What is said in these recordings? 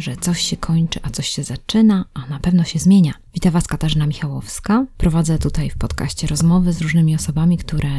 że coś się kończy, a coś się zaczyna, a na pewno się zmienia. Witam Was Katarzyna Michałowska. Prowadzę tutaj w podcaście rozmowy z różnymi osobami, które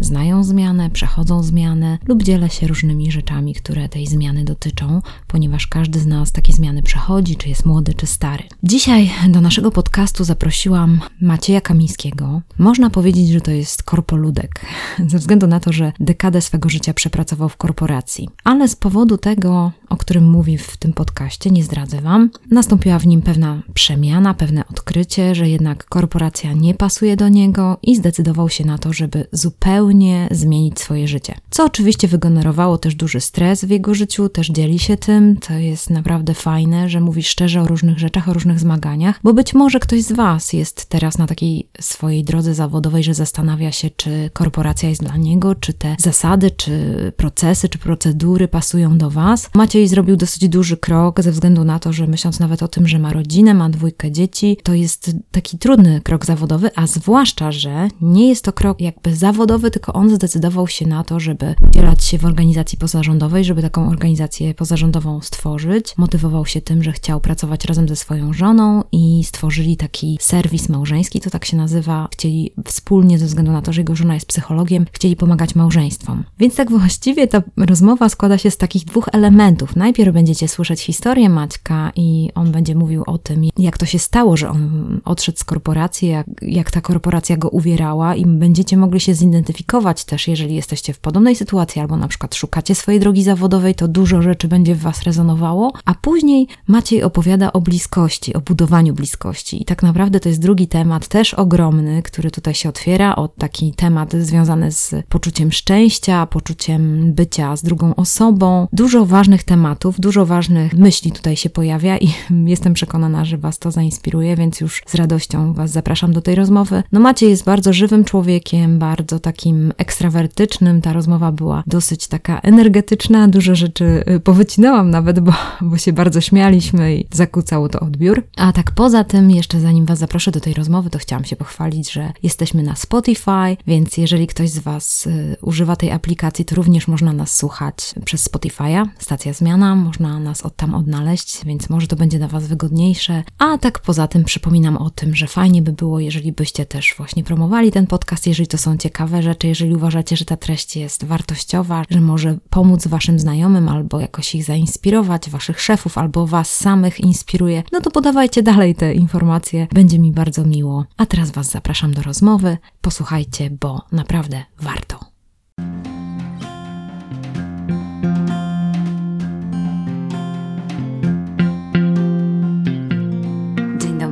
znają zmianę, przechodzą zmianę lub dzielę się różnymi rzeczami, które tej zmiany dotyczą, ponieważ każdy z nas takie zmiany przechodzi, czy jest młody, czy stary. Dzisiaj do naszego podcastu zaprosiłam Macieja Kamińskiego. Można powiedzieć, że to jest korpoludek, ze względu na to, że dekadę swego życia przepracował w korporacji. Ale z powodu tego, o którym mówi w tym podcaście, nie zdradzę Wam, nastąpiła w nim pewna przemiana, pewne odkrycie, że jednak korporacja nie pasuje do niego i zdecydował się na to, żeby zupełnie zmienić swoje życie. Co oczywiście wygenerowało też duży stres w jego życiu, też dzieli się tym, to jest naprawdę fajne, że mówi szczerze o różnych rzeczach, o różnych zmaganiach, bo być może ktoś z Was jest teraz na takiej swojej drodze zawodowej, że zastanawia się, czy korporacja jest dla niego, czy te zasady, czy procesy, czy procedury pasują do Was. Maciej zrobił dosyć duży krok ze względu na to, że myśląc nawet o tym, że ma rodzinę, ma dwójkę dzieci, to jest taki trudny krok zawodowy, a zwłaszcza, że nie jest to krok jakby zawodowy, tylko on zdecydował się na to, żeby udzielać się w organizacji pozarządowej, żeby taką organizację pozarządową stworzyć. Motywował się tym, że chciał pracować razem ze swoją żoną i stworzyli taki serwis małżeński, to tak się nazywa. Chcieli wspólnie, ze względu na to, że jego żona jest psychologiem, chcieli pomagać małżeństwom. Więc tak właściwie ta rozmowa składa się z takich dwóch elementów. Najpierw będziecie słyszeć historię Maćka i on będzie mówił o tym, jak to się stało, że on odszedł z korporacji, jak, jak ta korporacja go uwierała i będziecie mogli się zidentyfikować też, jeżeli jesteście w podobnej sytuacji albo na przykład szukacie swojej drogi zawodowej, to dużo rzeczy będzie w was rezonowało, a później Maciej opowiada o bliskości, o budowaniu bliskości i tak naprawdę to jest drugi temat, też ogromny, który tutaj się otwiera, o taki temat związany z poczuciem szczęścia, poczuciem bycia z drugą osobą. Dużo ważnych tematów, dużo ważnych myśli tutaj się pojawia i jestem przekonana, że Was to zainspiruje, więc już z radością Was zapraszam do tej rozmowy. No Maciej jest bardzo żywym człowiekiem, bardzo takim ekstrawertycznym. Ta rozmowa była dosyć taka energetyczna, dużo rzeczy y, powycinałam nawet, bo, bo się bardzo śmialiśmy i zakłócało to odbiór. A tak poza tym, jeszcze zanim Was zaproszę do tej rozmowy, to chciałam się pochwalić, że jesteśmy na Spotify, więc jeżeli ktoś z Was y, używa tej aplikacji, to również można nas słuchać przez Spotify'a, stacja zmiana, można nas od tam odnaleźć, więc może to będzie dla Was wygodniejsze. A tak poza tym przypominam o tym, że fajnie by było, jeżeli byście też właśnie promowali ten podcast, jeżeli to są ciekawe rzeczy, jeżeli uważacie, że ta treść jest wartościowa, że może pomóc Waszym znajomym albo jakoś ich zainspirować, Waszych szefów albo Was samych inspiruje, no to podawajcie dalej te informacje, będzie mi bardzo miło. A teraz Was zapraszam do rozmowy, posłuchajcie, bo naprawdę warto.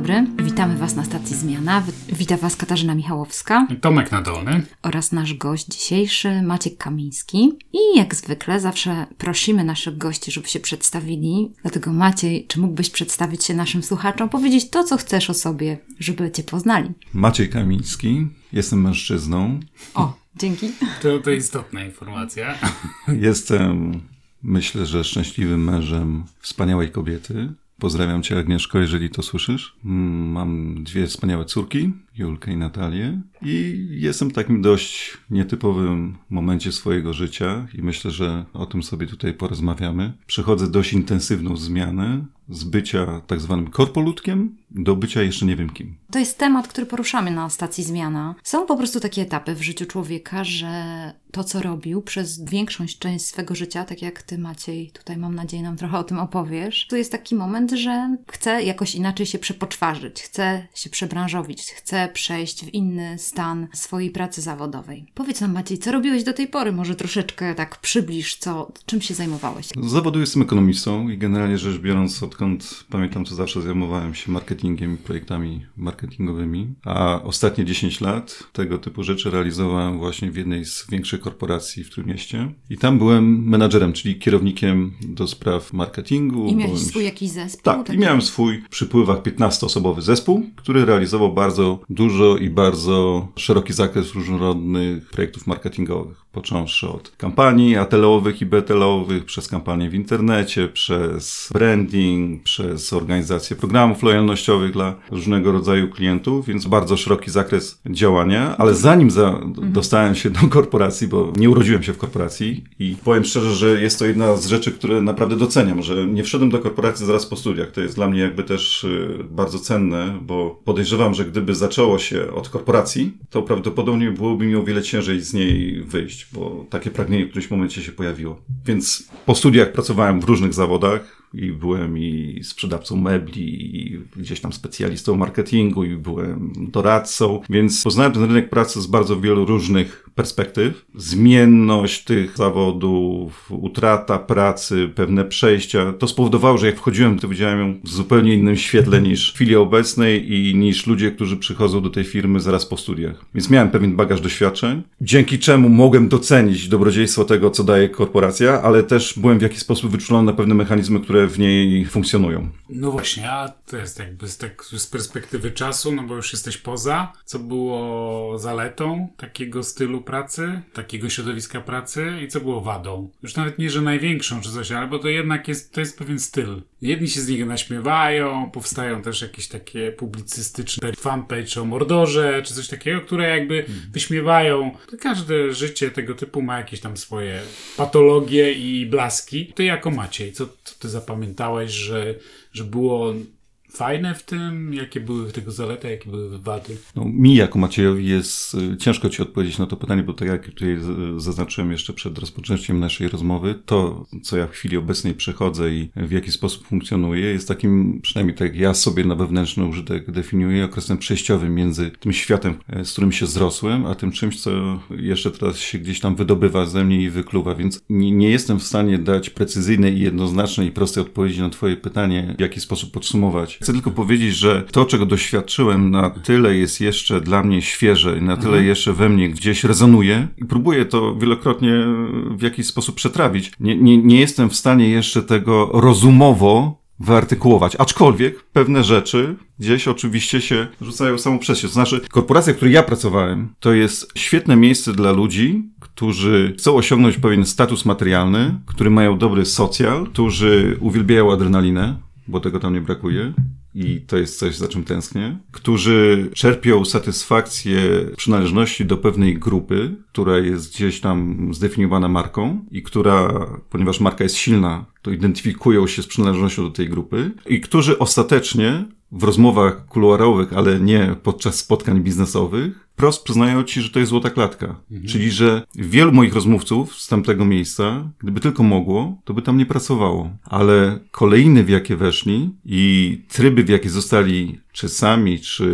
Dobry, witamy Was na stacji Zmiana. Wita Was Katarzyna Michałowska Tomek Nadolny. oraz nasz gość dzisiejszy Maciek Kamiński. I jak zwykle zawsze prosimy naszych gości, żeby się przedstawili. Dlatego Maciej, czy mógłbyś przedstawić się naszym słuchaczom, powiedzieć to, co chcesz o sobie, żeby Cię poznali? Maciej Kamiński, jestem mężczyzną. O, dzięki. To, to istotna informacja. Jestem, myślę, że szczęśliwym mężem wspaniałej kobiety. Pozdrawiam Cię, Agnieszko, jeżeli to słyszysz. Mm, Mam dwie wspaniałe córki, Julkę i Natalię. I jestem w takim dość nietypowym momencie swojego życia i myślę, że o tym sobie tutaj porozmawiamy. Przechodzę dość intensywną zmianę z bycia tak zwanym korpoludkiem do bycia jeszcze nie wiem kim. To jest temat, który poruszamy na stacji Zmiana. Są po prostu takie etapy w życiu człowieka, że to, co robił przez większą część swego życia, tak jak ty, Maciej, tutaj mam nadzieję nam trochę o tym opowiesz, to jest taki moment, że chce jakoś inaczej się przepoczwarzyć, chce się przebranżowić, chce przejść w inny stan swojej pracy zawodowej. Powiedz nam, Maciej, co robiłeś do tej pory? Może troszeczkę tak przybliż, co, czym się zajmowałeś? Z zawodu jestem ekonomistą i generalnie rzecz biorąc, odkąd pamiętam, to zawsze zajmowałem się marketingiem i projektami marketingowymi, a ostatnie 10 lat tego typu rzeczy realizowałem właśnie w jednej z większych korporacji w Trójmieście i tam byłem menadżerem, czyli kierownikiem do spraw marketingu. I miałeś swój jakiś zespół? Tak, taki- i miałem swój przy wpływach 15-osobowy zespół, który realizował bardzo dużo i bardzo szeroki zakres różnorodnych projektów marketingowych począwszy od kampanii atelowych i betelowych, przez kampanie w internecie, przez branding, przez organizację programów lojalnościowych dla różnego rodzaju klientów, więc bardzo szeroki zakres działania, ale zanim za, dostałem się do korporacji, bo nie urodziłem się w korporacji i powiem szczerze, że jest to jedna z rzeczy, które naprawdę doceniam, że nie wszedłem do korporacji zaraz po studiach. To jest dla mnie jakby też y, bardzo cenne, bo podejrzewam, że gdyby zaczęło się od korporacji, to prawdopodobnie byłoby mi o wiele ciężej z niej wyjść bo takie pragnienie w którymś momencie się pojawiło. Więc po studiach pracowałem w różnych zawodach, i byłem i sprzedawcą mebli, i gdzieś tam specjalistą marketingu, i byłem doradcą, więc poznałem ten rynek pracy z bardzo wielu różnych perspektyw. Zmienność tych zawodów, utrata pracy, pewne przejścia, to spowodowało, że jak wchodziłem, to widziałem w zupełnie innym świetle niż w chwili obecnej i niż ludzie, którzy przychodzą do tej firmy zaraz po studiach. Więc miałem pewien bagaż doświadczeń, dzięki czemu mogłem docenić dobrodziejstwo tego, co daje korporacja, ale też byłem w jakiś sposób wyczulony na pewne mechanizmy, które które w niej funkcjonują. No właśnie, a to jest jakby z, tak, z perspektywy czasu, no bo już jesteś poza, co było zaletą takiego stylu pracy, takiego środowiska pracy i co było wadą. Już nawet nie, że największą czy coś, ale bo to jednak jest, to jest pewien styl. Jedni się z niego naśmiewają, powstają też jakieś takie publicystyczne fanpage o mordorze, czy coś takiego, które jakby hmm. wyśmiewają. Każde życie tego typu ma jakieś tam swoje patologie i blaski. Ty jako Maciej, co, co ty zapamiętałeś, że, że było fajne w tym? Jakie były tego zalety, jakie były wady? No, mi jako Maciejowi jest y, ciężko Ci odpowiedzieć na to pytanie, bo tak jak tutaj zaznaczyłem jeszcze przed rozpoczęciem naszej rozmowy, to co ja w chwili obecnej przechodzę i w jaki sposób funkcjonuję, jest takim, przynajmniej tak jak ja sobie na wewnętrzny użytek definiuję, okresem przejściowym między tym światem, e, z którym się zrosłem, a tym czymś, co jeszcze teraz się gdzieś tam wydobywa ze mnie i wykluwa, więc nie, nie jestem w stanie dać precyzyjnej i jednoznacznej i prostej odpowiedzi na Twoje pytanie, w jaki sposób podsumować Chcę tylko powiedzieć, że to, czego doświadczyłem, na tyle jest jeszcze dla mnie świeże i na tyle mhm. jeszcze we mnie gdzieś rezonuje i próbuję to wielokrotnie w jakiś sposób przetrawić. Nie, nie, nie jestem w stanie jeszcze tego rozumowo wyartykułować, aczkolwiek pewne rzeczy gdzieś oczywiście się rzucają samo przez się. To znaczy, korporacja, w której ja pracowałem, to jest świetne miejsce dla ludzi, którzy chcą osiągnąć pewien status materialny, którzy mają dobry socjal, którzy uwielbiają adrenalinę, bo tego tam nie brakuje. I to jest coś, za czym tęsknię, którzy czerpią satysfakcję przynależności do pewnej grupy, która jest gdzieś tam zdefiniowana marką i która, ponieważ marka jest silna, to identyfikują się z przynależnością do tej grupy. I którzy ostatecznie w rozmowach kuluarowych, ale nie podczas spotkań biznesowych, wprost przyznają ci, że to jest złota klatka. Mhm. Czyli, że wielu moich rozmówców z tamtego miejsca, gdyby tylko mogło, to by tam nie pracowało. Ale kolejny, w jakie weszli i tryby, w jakie zostali czy sami, czy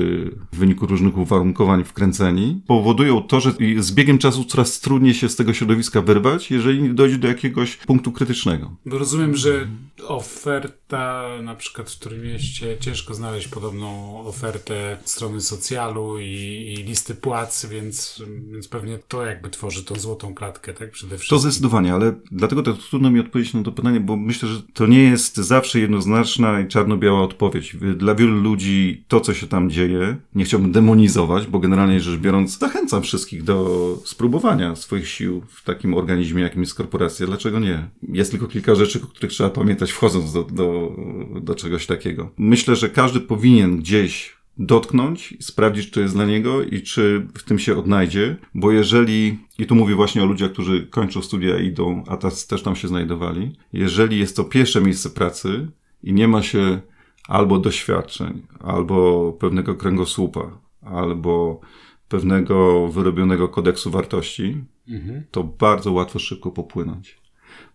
w wyniku różnych uwarunkowań wkręceni, powodują to, że z biegiem czasu coraz trudniej się z tego środowiska wyrwać, jeżeli dojdzie do jakiegoś punktu krytycznego. Bo rozumiem, że oferta, na przykład w którym mieście, ciężko znaleźć podobną ofertę strony socjalu i, i listy płac, więc, więc pewnie to jakby tworzy tą złotą klatkę, tak? Przede wszystkim. To zdecydowanie, ale dlatego to trudno mi odpowiedzieć na to pytanie, bo myślę, że to nie jest zawsze jednoznaczna i czarno-biała odpowiedź. Dla wielu ludzi to, co się tam dzieje, nie chciałbym demonizować, bo generalnie rzecz biorąc, zachęcam wszystkich do spróbowania swoich sił w takim organizmie, jakim jest korporacja. Dlaczego nie? Jest tylko kilka rzeczy, o których trzeba pamiętać, wchodząc do, do, do czegoś takiego. Myślę, że każdy powinien gdzieś dotknąć, sprawdzić, czy jest dla niego i czy w tym się odnajdzie, bo jeżeli, i tu mówię właśnie o ludziach, którzy kończą studia i idą, a też tam się znajdowali, jeżeli jest to pierwsze miejsce pracy i nie ma się albo doświadczeń, albo pewnego kręgosłupa, albo pewnego wyrobionego kodeksu wartości, mhm. to bardzo łatwo szybko popłynąć.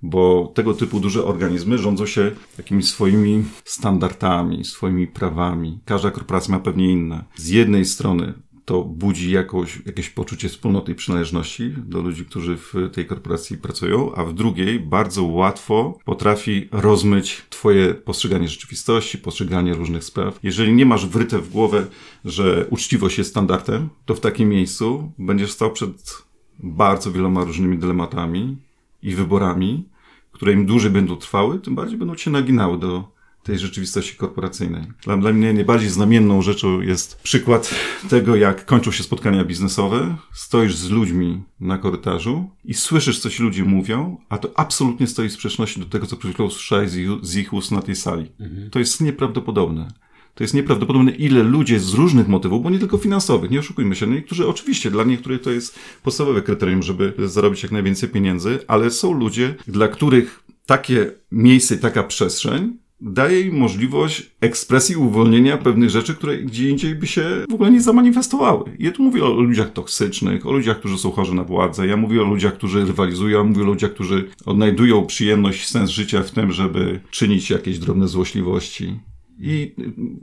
Bo tego typu duże organizmy rządzą się jakimiś swoimi standardami, swoimi prawami. Każda korporacja ma pewnie inne. Z jednej strony to budzi jakąś, jakieś poczucie wspólnoty i przynależności do ludzi, którzy w tej korporacji pracują, a w drugiej bardzo łatwo potrafi rozmyć Twoje postrzeganie rzeczywistości, postrzeganie różnych spraw. Jeżeli nie masz wryte w głowę, że uczciwość jest standardem, to w takim miejscu będziesz stał przed bardzo wieloma różnymi dylematami i wyborami, które im dłużej będą trwały, tym bardziej będą cię naginały do tej rzeczywistości korporacyjnej. Dla, dla mnie najbardziej znamienną rzeczą jest przykład tego, jak kończą się spotkania biznesowe, stoisz z ludźmi na korytarzu i słyszysz, co ci ludzie mówią, a to absolutnie stoi w sprzeczności do tego, co przed chwilą usłyszałeś z ich- ust na tej sali. To jest nieprawdopodobne. To jest nieprawdopodobne, ile ludzie z różnych motywów, bo nie tylko finansowych, nie oszukujmy się. No niektórzy, oczywiście, dla niektórych to jest podstawowe kryterium, żeby zarobić jak najwięcej pieniędzy, ale są ludzie, dla których takie miejsce, taka przestrzeń daje im możliwość ekspresji, uwolnienia pewnych rzeczy, które gdzie indziej by się w ogóle nie zamanifestowały. Ja tu mówię o ludziach toksycznych, o ludziach, którzy są chorzy na władzę, ja mówię o ludziach, którzy rywalizują, mówię o ludziach, którzy odnajdują przyjemność, sens życia w tym, żeby czynić jakieś drobne złośliwości. I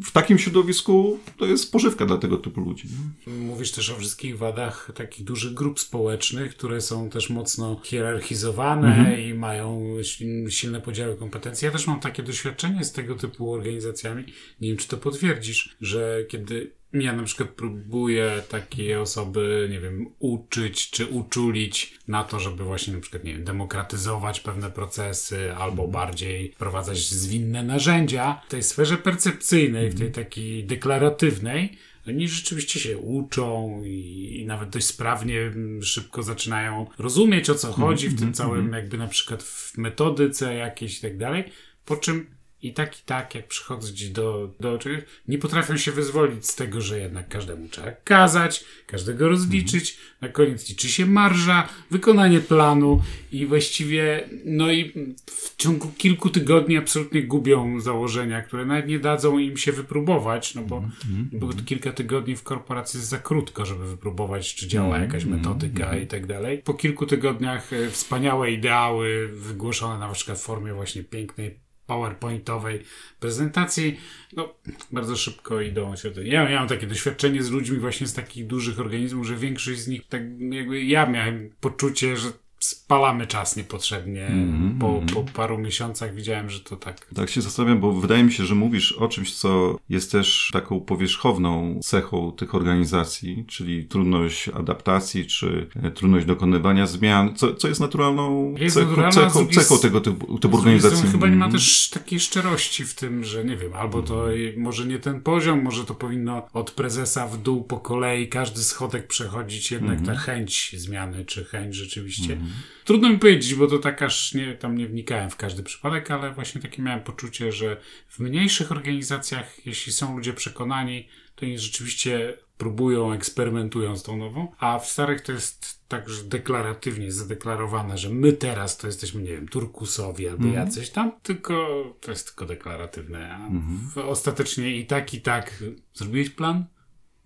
w takim środowisku to jest pożywka dla tego typu ludzi. nie? Mówisz też o wszystkich wadach takich dużych grup społecznych, które są też mocno hierarchizowane i mają sil- silne podziały kompetencji. Ja też mam takie doświadczenie z tego typu organizacjami. Nie wiem, czy to potwierdzisz, że kiedy ja na przykład próbuję takie osoby, nie wiem, uczyć czy uczulić na to, żeby właśnie na przykład, nie wiem, demokratyzować pewne procesy albo bardziej wprowadzać zwinne narzędzia w tej sferze percepcyjnej, w tej takiej deklaratywnej, oni rzeczywiście się uczą i, i nawet dość sprawnie, mm, szybko zaczynają rozumieć o co chodzi w tym całym, jakby na przykład w metodyce jakiejś i tak dalej. Po czym i tak, i tak, jak przychodzić do, do czegoś, nie potrafią się wyzwolić z tego, że jednak każdemu trzeba kazać, każdego rozliczyć. Na koniec liczy się marża, wykonanie planu i właściwie, no i w ciągu kilku tygodni absolutnie gubią założenia, które nawet nie dadzą im się wypróbować, no bo, bo kilka tygodni w korporacji jest za krótko, żeby wypróbować, czy działa jakaś metodyka i tak dalej. Po kilku tygodniach e, wspaniałe ideały wygłoszone na przykład w formie właśnie pięknej PowerPointowej prezentacji, no bardzo szybko idą się. do- Ja, mam takie doświadczenie z ludźmi właśnie z takich dużych organizmów, że większość z nich, tak jakby ja miałem poczucie, że spalamy czas niepotrzebnie. po, po paru miesiącach widziałem, że to tak Tak się zastanawiam, bo wydaje mi się, że mówisz o czymś, co jest też taką powierzchowną cechą tych organizacji, czyli trudność adaptacji, czy e, trudność dokonywania zmian, co, co jest naturalną Jest cechą, naturalna, cechą, drugiej cechą tego typu, typu organizacji. strony chyba nie ma Mhm. też takiej szczerości w tym, że nie wiem, albo to i- może nie ten poziom, może to powinno od prezesa w dół po kolei każdy schodek przechodzić jednak ta chęć zmiany, czy chęć rzeczywiście. Trudno mi powiedzieć, bo to tak aż nie, tam nie wnikałem w każdy przypadek, ale właśnie takie miałem poczucie, że w mniejszych organizacjach, jeśli są ludzie przekonani, to oni rzeczywiście próbują, eksperymentują z tą nową, a w starych to jest tak, że deklaratywnie zadeklarowane, że my teraz to jesteśmy, nie wiem, turkusowi albo jacyś tam, tylko to jest tylko deklaratywne, a w, ostatecznie i tak, i tak zrobiłeś plan?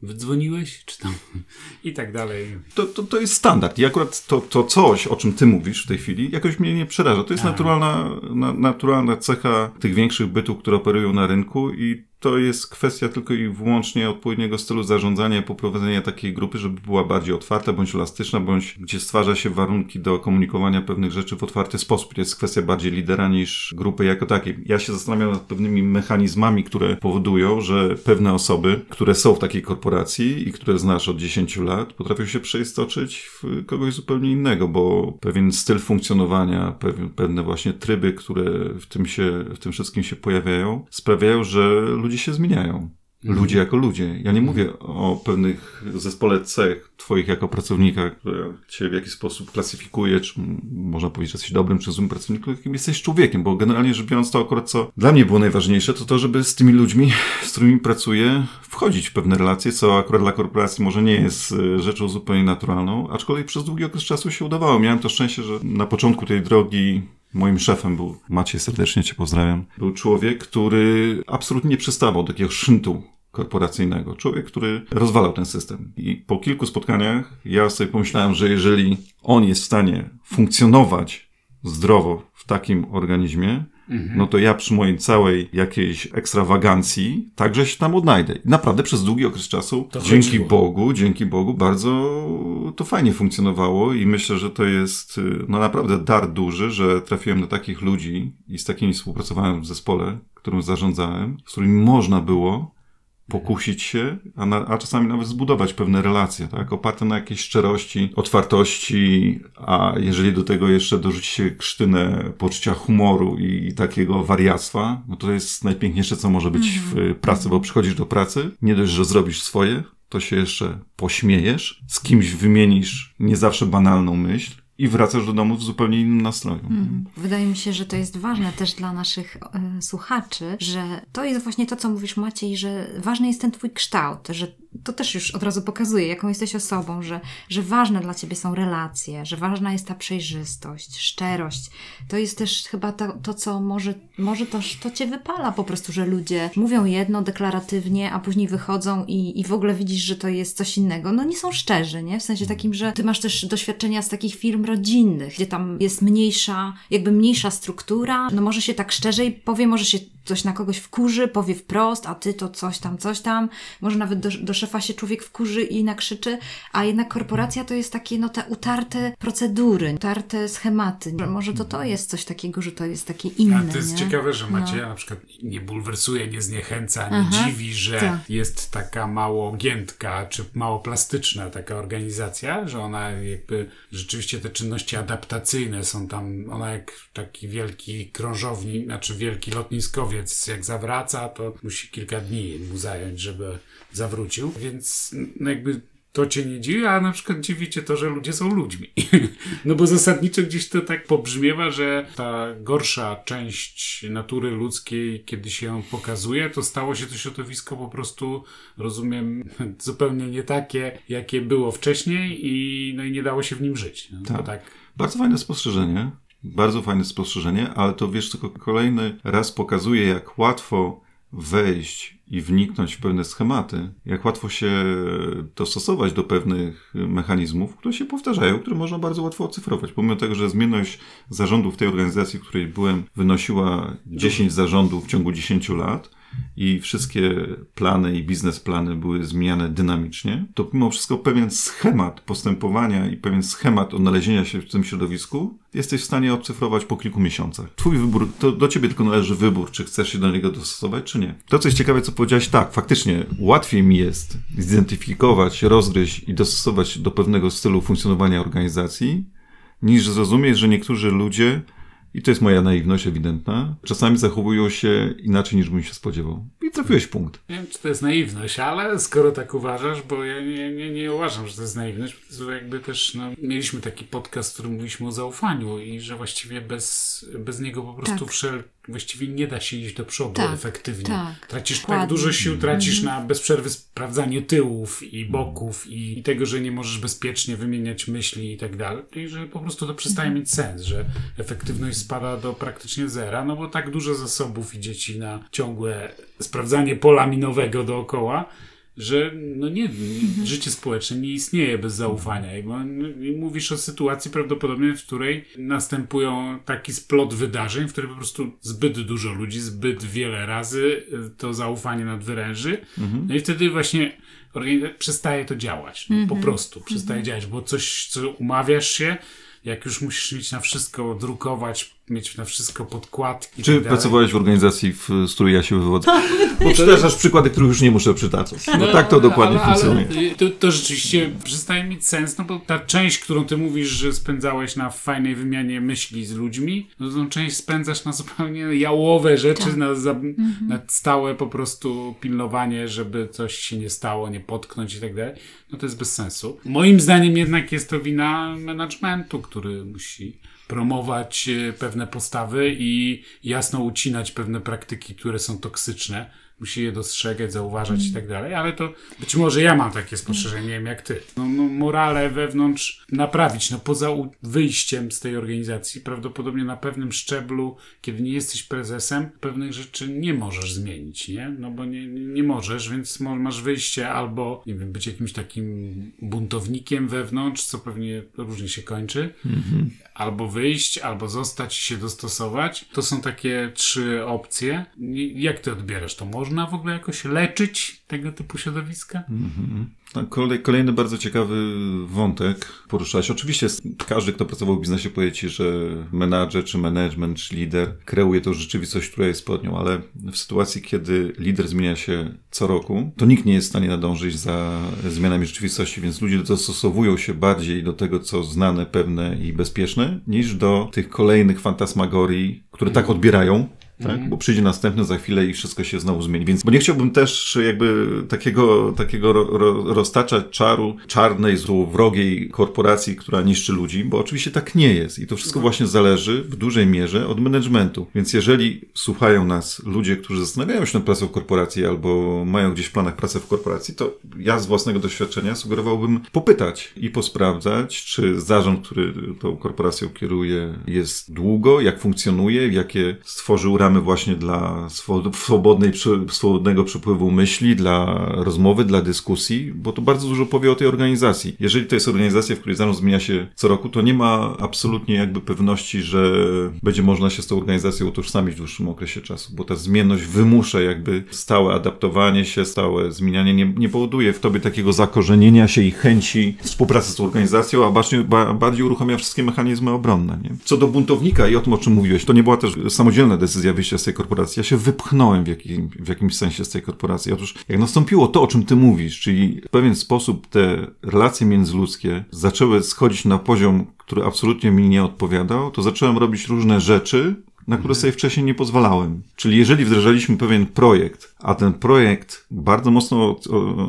Wydzwoniłeś? Czy tam? I tak dalej. To, to, to jest standard. I akurat to, to coś, o czym ty mówisz w tej chwili, jakoś mnie nie przeraża. To jest naturalna, na, naturalna cecha tych większych bytów, które operują na rynku i to jest kwestia tylko i wyłącznie odpowiedniego stylu zarządzania, poprowadzenia takiej grupy, żeby była bardziej otwarta, bądź elastyczna, bądź gdzie stwarza się warunki do komunikowania pewnych rzeczy w otwarty sposób. Jest kwestia bardziej lidera niż grupy jako takiej. Ja się zastanawiam nad pewnymi mechanizmami, które powodują, że pewne osoby, które są w takiej korporacji i które znasz od 10 lat, potrafią się przeistoczyć w kogoś zupełnie innego, bo pewien styl funkcjonowania, pewne, pewne właśnie tryby, które w tym, się, w tym wszystkim się pojawiają, sprawiają, że ludzie się zmieniają. Ludzie jako ludzie. Ja nie mówię o pewnych zespole cech twoich jako pracownika, które cię w jakiś sposób klasyfikuje, czy można powiedzieć, że jesteś dobrym czy złym pracownikiem, jakim jesteś człowiekiem, bo generalnie rzecz biorąc to akurat co dla mnie było najważniejsze, to to, żeby z tymi ludźmi, z którymi pracuję, wchodzić w pewne relacje, co akurat dla korporacji może nie jest e, rzeczą zupełnie naturalną, aczkolwiek przez długi okres czasu się udawało. Miałem to szczęście, że na początku tej drogi Moim szefem był, Maciej, serdecznie Cię pozdrawiam, był człowiek, który absolutnie nie przystawał do takiego szyntu korporacyjnego. Człowiek, który rozwalał ten system. I po kilku spotkaniach ja sobie pomyślałem, że jeżeli on jest w stanie funkcjonować zdrowo w takim organizmie, no to ja przy mojej całej jakiejś ekstrawagancji także się tam odnajdę. Naprawdę przez długi okres czasu, To dzięki chodziło. Bogu, dzięki Bogu, bardzo to fajnie funkcjonowało i myślę, że to jest y, no naprawdę dar duży, że trafiłem na takich ludzi i z takimi współpracowałem w zespole, którym zarządzałem, z którymi można było pokusić się, a, na, a czasami nawet zbudować pewne relacje, tak? Oparte na jakiejś szczerości, otwartości, a jeżeli do tego jeszcze dorzuci się krztynę poczucia humoru i takiego wariactwa, no to jest najpiękniejsze, co może być w pracy, bo przychodzisz do pracy, nie dość, że zrobisz swoje, to się jeszcze pośmiejesz, z kimś wymienisz nie zawsze banalną myśl, i wracasz do domu w zupełnie innym nastroju. Mhm. Wydaje mi się, że to jest ważne też dla naszych e, słuchaczy, że to jest właśnie to, co mówisz Maciej, że ważny jest ten twój kształt, że to też już od razu pokazuje, jaką jesteś osobą, że, że ważne dla ciebie są relacje, że ważna jest ta przejrzystość, szczerość. To jest też chyba to, to co może, może to, to cię wypala po prostu, że ludzie mówią jedno deklaratywnie, a później wychodzą i, i w ogóle widzisz, że to jest coś innego. No nie są szczerzy, nie? W sensie takim, że ty masz też doświadczenia z takich firm rodzinnych, gdzie tam jest mniejsza, jakby mniejsza struktura, no może się tak szczerzej powie, może się coś na kogoś wkurzy, powie wprost, a ty to coś tam, coś tam. Może nawet do, do szefa się człowiek wkurzy i nakrzyczy, a jednak korporacja to jest takie, no te utarte procedury, utarte schematy. Może to to jest coś takiego, że to jest takie inne. A to jest nie? ciekawe, że Macieja No. na przykład nie bulwersuje, nie zniechęca, nie Aha, dziwi, że tak. jest taka mało giętka, czy mało plastyczna taka organizacja, że ona jakby rzeczywiście te czynności adaptacyjne są tam, ona jak taki wielki krążownik, znaczy wielki lotniskowiec, jak zawraca, to musi kilka dni mu zająć, żeby zawrócił, więc no jakby to cię nie dziwi, a na przykład dziwi cię to, że ludzie są ludźmi. No bo zasadniczo gdzieś to tak pobrzmiewa, że ta gorsza część natury ludzkiej, kiedy się ją pokazuje, to stało się to środowisko po prostu, rozumiem, zupełnie nie takie, jakie było wcześniej i, no i nie dało się w nim żyć. No, Tak. tak. Bardzo fajne spostrzeżenie. Bardzo fajne spostrzeżenie, ale to wiesz, tylko kolejny raz pokazuje, jak łatwo wejść i wniknąć w pewne schematy, jak łatwo się dostosować do pewnych mechanizmów, które się powtarzają, które można bardzo łatwo ocyfrować. Pomimo tego, że zmienność zarządu w tej organizacji, w której byłem, wynosiła 10 zarządów w ciągu 10 lat, i wszystkie plany i biznesplany były zmieniane dynamicznie, to mimo wszystko pewien schemat postępowania i pewien schemat odnalezienia się w tym środowisku jesteś w stanie odcyfrować po kilku miesiącach. Twój wybór, to do ciebie tylko należy wybór, czy chcesz się do niego dostosować, czy nie. To, co jest ciekawe, co powiedziałeś, tak, faktycznie łatwiej mi jest zidentyfikować, rozgryźć i dostosować do pewnego stylu funkcjonowania organizacji, niż zrozumieć, że niektórzy ludzie i to jest moja naiwność ewidentna. Czasami zachowują się inaczej niż bym się spodziewał. I trafiłeś punkt. Nie wiem, czy to jest naiwność, ale skoro tak uważasz, bo ja nie, nie, nie uważam, że to jest naiwność, to jakby też, no, mieliśmy taki podcast, w którym mówiliśmy o zaufaniu i że właściwie bez, bez niego po prostu Tak. wszel, właściwie nie da się iść do przodu Tak, efektywnie. tak. Tracisz tak Dokładnie. dużo sił, tracisz na bez przerwy sprawdzanie tyłów i boków i, i tego, że nie możesz bezpiecznie wymieniać myśli i tak dalej, i że po prostu to przestaje mieć sens, że efektywność spada do praktycznie zera, no bo tak dużo zasobów idzie ci na ciągłe sprawdzanie pola minowego dookoła, że no nie, nie, życie społeczne nie istnieje bez zaufania. I, bo- I mówisz o sytuacji prawdopodobnie, w której następują taki splot wydarzeń, w których po prostu zbyt dużo ludzi, zbyt wiele razy y, to zaufanie nadwyręży. No i wtedy właśnie przestaje to działać. No, Po prostu przestaje działać, bo coś, co umawiasz się, jak już musisz mieć na wszystko drukować, mieć na wszystko podkładki. Czy tak pracowałeś w organizacji, w, z której ja się wywodzę? Bo przytaczasz przykłady, których już nie muszę przytaczać. No, tak to dokładnie ale, funkcjonuje. Ale to, to rzeczywiście przestaje mieć sens, no bo ta część, którą ty mówisz, że spędzałeś na fajnej wymianie myśli z ludźmi, no tą część spędzasz na zupełnie jałowe rzeczy, Tak. na, za, Mhm. na stałe po prostu pilnowanie, żeby coś się nie stało, nie potknąć i tak dalej. No to jest bez sensu. Moim zdaniem jednak jest to wina managementu, który musi promować e, pewne postawy i jasno ucinać pewne praktyki, które są toksyczne. Musi je dostrzegać, zauważać i tak dalej, ale to być może ja mam takie spostrzeżenie, nie wiem jak ty. No, no, morale wewnątrz naprawić, no poza wyjściem z tej organizacji, prawdopodobnie na pewnym szczeblu, kiedy nie jesteś prezesem, pewnych rzeczy nie możesz zmienić, nie? No bo nie, nie możesz, więc masz wyjście albo, nie wiem, być jakimś takim buntownikiem wewnątrz, co pewnie różnie się kończy, albo wyjść, albo zostać się dostosować. To są takie trzy opcje. Jak ty odbierasz to? Można w ogóle jakoś leczyć tego typu środowiska? Mhm. Tak, kolej, kolejny bardzo ciekawy wątek poruszałeś. Oczywiście każdy, kto pracował w biznesie, powie ci, że menadżer, czy management, czy lider kreuje tą rzeczywistość, która jest pod nią, ale w sytuacji, kiedy lider zmienia się co roku, to nikt nie jest w stanie nadążyć za zmianami rzeczywistości, więc ludzie dostosowują się bardziej do tego, co znane, pewne i bezpieczne, niż do tych kolejnych fantasmagorii, które tak odbierają, tak? Mhm. Bo przyjdzie następny za chwilę i wszystko się znowu zmieni. Więc, bo nie chciałbym też jakby takiego, takiego ro, ro, roztaczać czaru czarnej, złowrogiej korporacji, która niszczy ludzi, bo oczywiście tak nie jest. I to wszystko no. właśnie zależy w dużej mierze od managementu. Więc jeżeli słuchają nas ludzie, którzy zastanawiają się nad pracą w korporacji albo mają gdzieś w planach pracę w korporacji, to ja z własnego doświadczenia sugerowałbym popytać i posprawdzać, czy zarząd, który tą korporacją kieruje, jest długo, jak funkcjonuje, jakie stworzył ramy właśnie dla swobodnej, swobodnego przepływu myśli, dla rozmowy, dla dyskusji, bo to bardzo dużo powie o tej organizacji. Jeżeli to jest organizacja, w której zarząd zmienia się co roku, to nie ma absolutnie jakby pewności, że będzie można się z tą organizacją utożsamić w dłuższym okresie czasu, bo ta zmienność wymusza jakby stałe adaptowanie się, stałe zmienianie, nie, nie powoduje w tobie takiego zakorzenienia się i chęci współpracy z tą organizacją, a bardziej, bardziej uruchamia wszystkie mechanizmy obronne. Nie? Co do buntownika i o tym, o czym mówiłeś, to nie była też samodzielna decyzja wyjścia z tej korporacji. Ja się wypchnąłem w, jakim, w jakimś sensie z tej korporacji. Otóż, jak nastąpiło to, o czym ty mówisz, czyli w pewien sposób te relacje międzyludzkie zaczęły schodzić na poziom, który absolutnie mi nie odpowiadał, to zacząłem robić różne rzeczy, na które sobie wcześniej nie pozwalałem. Czyli jeżeli wdrażaliśmy pewien projekt, a ten projekt bardzo mocno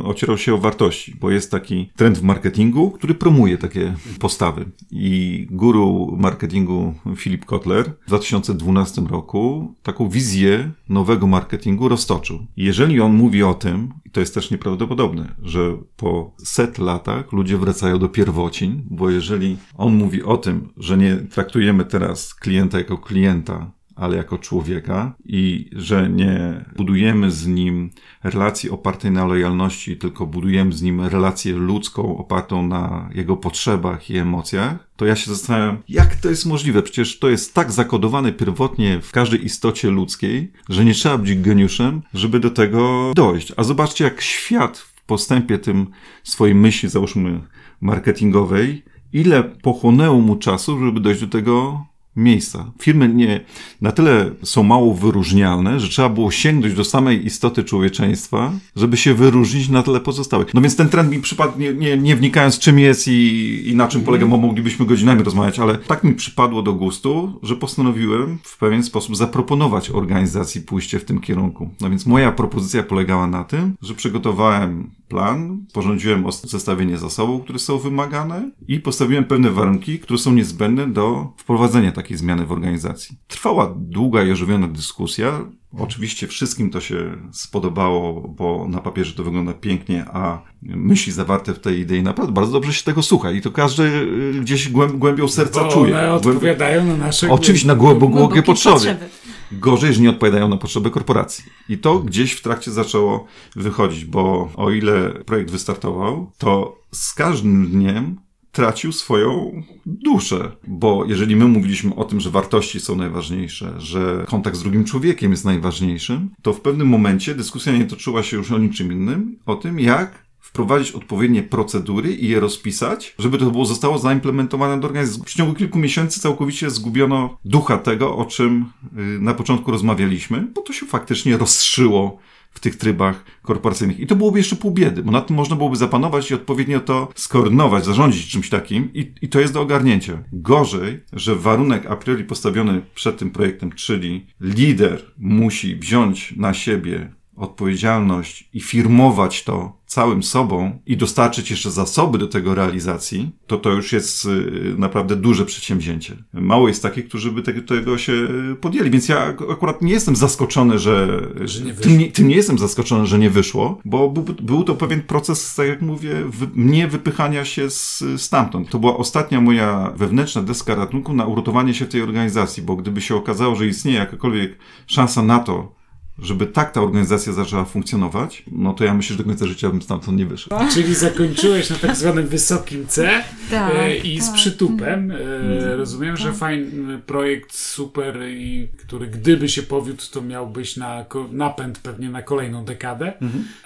ocierał się o wartości, bo jest taki trend w marketingu, który promuje takie postawy. I guru marketingu Philip Kotler w 2012 roku taką wizję nowego marketingu roztoczył. Jeżeli on mówi o tym, to jest też nieprawdopodobne, że po set latach ludzie wracają do pierwocin, bo jeżeli on mówi o tym, że nie traktujemy teraz klienta jako klienta, ale jako człowieka i że nie budujemy z nim relacji opartej na lojalności, tylko budujemy z nim relację ludzką opartą na jego potrzebach i emocjach, to ja się zastanawiam, jak to jest możliwe? Przecież to jest tak zakodowane pierwotnie w każdej istocie ludzkiej, że nie trzeba być geniuszem, żeby do tego dojść. A zobaczcie, jak świat w postępie tym swojej myśli, załóżmy, marketingowej, ile pochłonęło mu czasu, żeby dojść do tego miejsca. Firmy nie, na tyle są mało wyróżnialne, że trzeba było sięgnąć do samej istoty człowieczeństwa, żeby się wyróżnić na tle pozostałych. No więc ten trend mi przypadł, nie, nie, nie wnikając czym jest i, i na czym polega, bo moglibyśmy godzinami rozmawiać, ale tak mi przypadło do gustu, że postanowiłem w pewien sposób zaproponować organizacji pójście w tym kierunku. No więc moja propozycja polegała na tym, że przygotowałem plan, porządziłem zestawienie zasobów, które są wymagane i postawiłem pewne warunki, które są niezbędne do wprowadzenia takiej zmiany w organizacji. Trwała długa i ożywiona dyskusja. Oczywiście wszystkim to się spodobało, bo na papierze to wygląda pięknie, a myśli zawarte w tej idei naprawdę bardzo dobrze się tego słucha i to każdy y, gdzieś głębią serca bo czuje. One odpowiadają na nasze Oczywiście na głębokie potrzeby. potrzeby. Gorzej, że nie odpowiadają na potrzeby korporacji. I to gdzieś w trakcie zaczęło wychodzić, bo o ile projekt wystartował, to z każdym dniem tracił swoją duszę. Bo jeżeli my mówiliśmy o tym, że wartości są najważniejsze, że kontakt z drugim człowiekiem jest najważniejszym, to w pewnym momencie dyskusja nie toczyła się już o niczym innym, o tym, jak wprowadzić odpowiednie procedury i je rozpisać, żeby to było zostało zaimplementowane do organizacji. W ciągu kilku miesięcy całkowicie zgubiono ducha tego, o czym y, na początku rozmawialiśmy, bo to się faktycznie rozszyło w tych trybach korporacyjnych. I to byłoby jeszcze pół biedy, bo na tym można byłoby zapanować i odpowiednio to skoordynować, zarządzić czymś takim i, i to jest do ogarnięcia. Gorzej, że warunek a priori postawiony przed tym projektem, czyli lider musi wziąć na siebie odpowiedzialność i firmować to całym sobą i dostarczyć jeszcze zasoby do tego realizacji, to to już jest y, naprawdę duże przedsięwzięcie. Mało jest takich, którzy by tego, się podjęli, więc ja akurat nie jestem zaskoczony, że, że nie tym, nie, tym, nie, jestem zaskoczony, że nie wyszło, bo był, był to pewien proces, tak jak mówię, wy, nie wypychania się z, stamtąd. To była ostatnia moja wewnętrzna deska ratunku na uratowanie się w tej organizacji, bo gdyby się okazało, że istnieje jakakolwiek szansa na to, żeby tak ta organizacja zaczęła funkcjonować, no to ja myślę, że do końca życia bym stamtąd nie wyszedł. Czyli zakończyłeś na tak zwanym wysokim C Tak, e, i z tak. przytupem. E, rozumiem, że fajny projekt, super, i który gdyby się powiódł, to miałbyś na napęd pewnie na kolejną dekadę,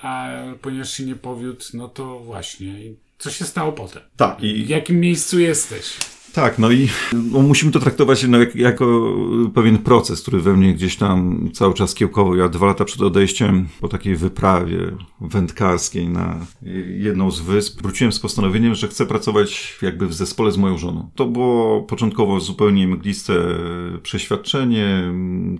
a ponieważ się nie powiódł, no to właśnie. I Co się stało potem? Tak, W i jakim miejscu jesteś? Tak, no i no, musimy to traktować no, jak, jako pewien proces, który we mnie gdzieś tam cały czas kiełkował. Ja dwa lata przed odejściem po takiej wyprawie wędkarskiej na jedną z wysp wróciłem z postanowieniem, że chcę pracować jakby w zespole z moją żoną. To było początkowo zupełnie mgliste przeświadczenie,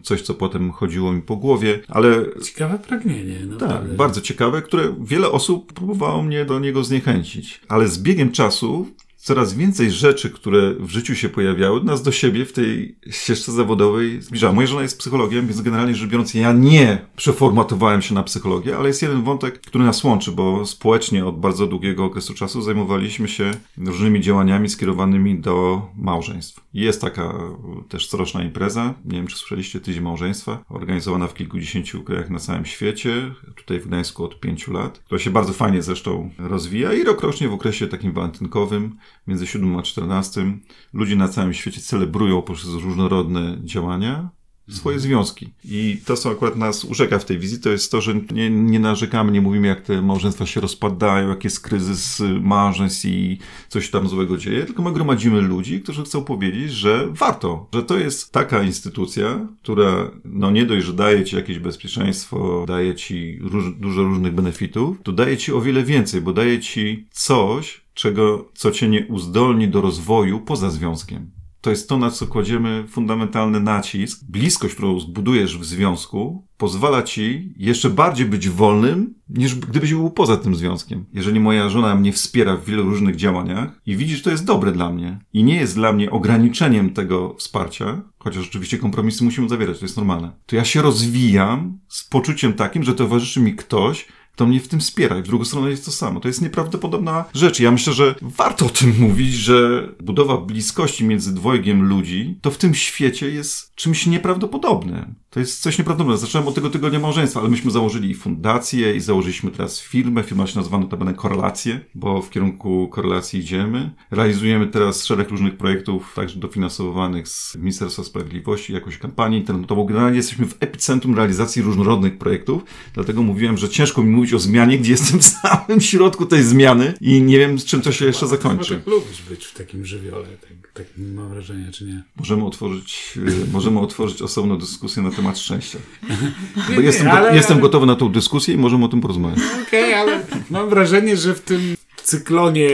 coś co potem chodziło mi po głowie, ale Ciekawe pragnienie. tak, naprawdę. bardzo ciekawe, które wiele osób próbowało mnie do niego zniechęcić. Ale z biegiem czasu coraz więcej rzeczy, które w życiu się pojawiały, nas do siebie w tej ścieżce zawodowej zbliżały. Moja żona jest psychologiem, więc generalnie rzecz biorąc, ja nie przeformatowałem się na psychologię, ale jest jeden wątek, który nas łączy, bo społecznie od bardzo długiego okresu czasu zajmowaliśmy się różnymi działaniami skierowanymi do małżeństw. Jest taka też coroczna impreza, nie wiem czy słyszeliście, Tydzień Małżeństwa, organizowana w kilkudziesięciu krajach na całym świecie, tutaj w Gdańsku od pięciu lat, która się bardzo fajnie zresztą rozwija i rokrocznie w okresie takim walentynkowym, między 7 a 14, ludzie na całym świecie celebrują poprzez różnorodne działania swoje związki. I to, co akurat nas urzeka w tej wizji, to jest to, że nie, nie narzekamy, nie mówimy, jak te małżeństwa się rozpadają, jak jest kryzys małżeństw i coś tam złego dzieje, tylko my gromadzimy ludzi, którzy chcą powiedzieć, że warto, że to jest taka instytucja, która no nie dość, że daje ci jakieś bezpieczeństwo, daje ci róż, dużo różnych benefitów, to daje ci o wiele więcej, bo daje ci coś, czego, co cię nie uzdolni do rozwoju poza związkiem. To jest to, na co kładziemy fundamentalny nacisk. Bliskość, którą zbudujesz w związku, pozwala ci jeszcze bardziej być wolnym, niż gdybyś był poza tym związkiem. Jeżeli moja żona mnie wspiera w wielu różnych działaniach i widzi, że to jest dobre dla mnie i nie jest dla mnie ograniczeniem tego wsparcia, chociaż oczywiście kompromisy musimy zawierać, to jest normalne, to ja się rozwijam z poczuciem takim, że towarzyszy mi ktoś, to mnie w tym wspiera. I w drugą stronę jest to samo. To jest nieprawdopodobna rzecz. Ja myślę, że warto o tym mówić, że budowa bliskości między dwojgiem ludzi, to w tym świecie jest czymś nieprawdopodobnym. To jest coś nieprawdopodobnego. Zacząłem od tego tygodnia małżeństwa, ale myśmy założyli i fundację i założyliśmy teraz firmę. Firma się nazywa notabene Korelacje, bo w kierunku korelacji idziemy. Realizujemy teraz szereg różnych projektów, także dofinansowanych z Ministerstwa Sprawiedliwości, jakąś kampanię internetową. Generalnie jesteśmy w epicentrum realizacji różnorodnych projektów, dlatego mówiłem, że ciężko mi mówić o zmianie, gdzie jestem w samym środku tej zmiany i nie wiem, z czym to się jeszcze Chyba zakończy. tak lubisz być w takim żywiole, tak, tak mam wrażenie, czy nie? Możemy otworzyć, y, możemy otworzyć osobną dyskusję na temat szczęścia. Nie, Bo jestem, go, ale- jestem gotowy na tą dyskusję i możemy o tym porozmawiać. Okej, ale mam wrażenie, że w tym cyklonie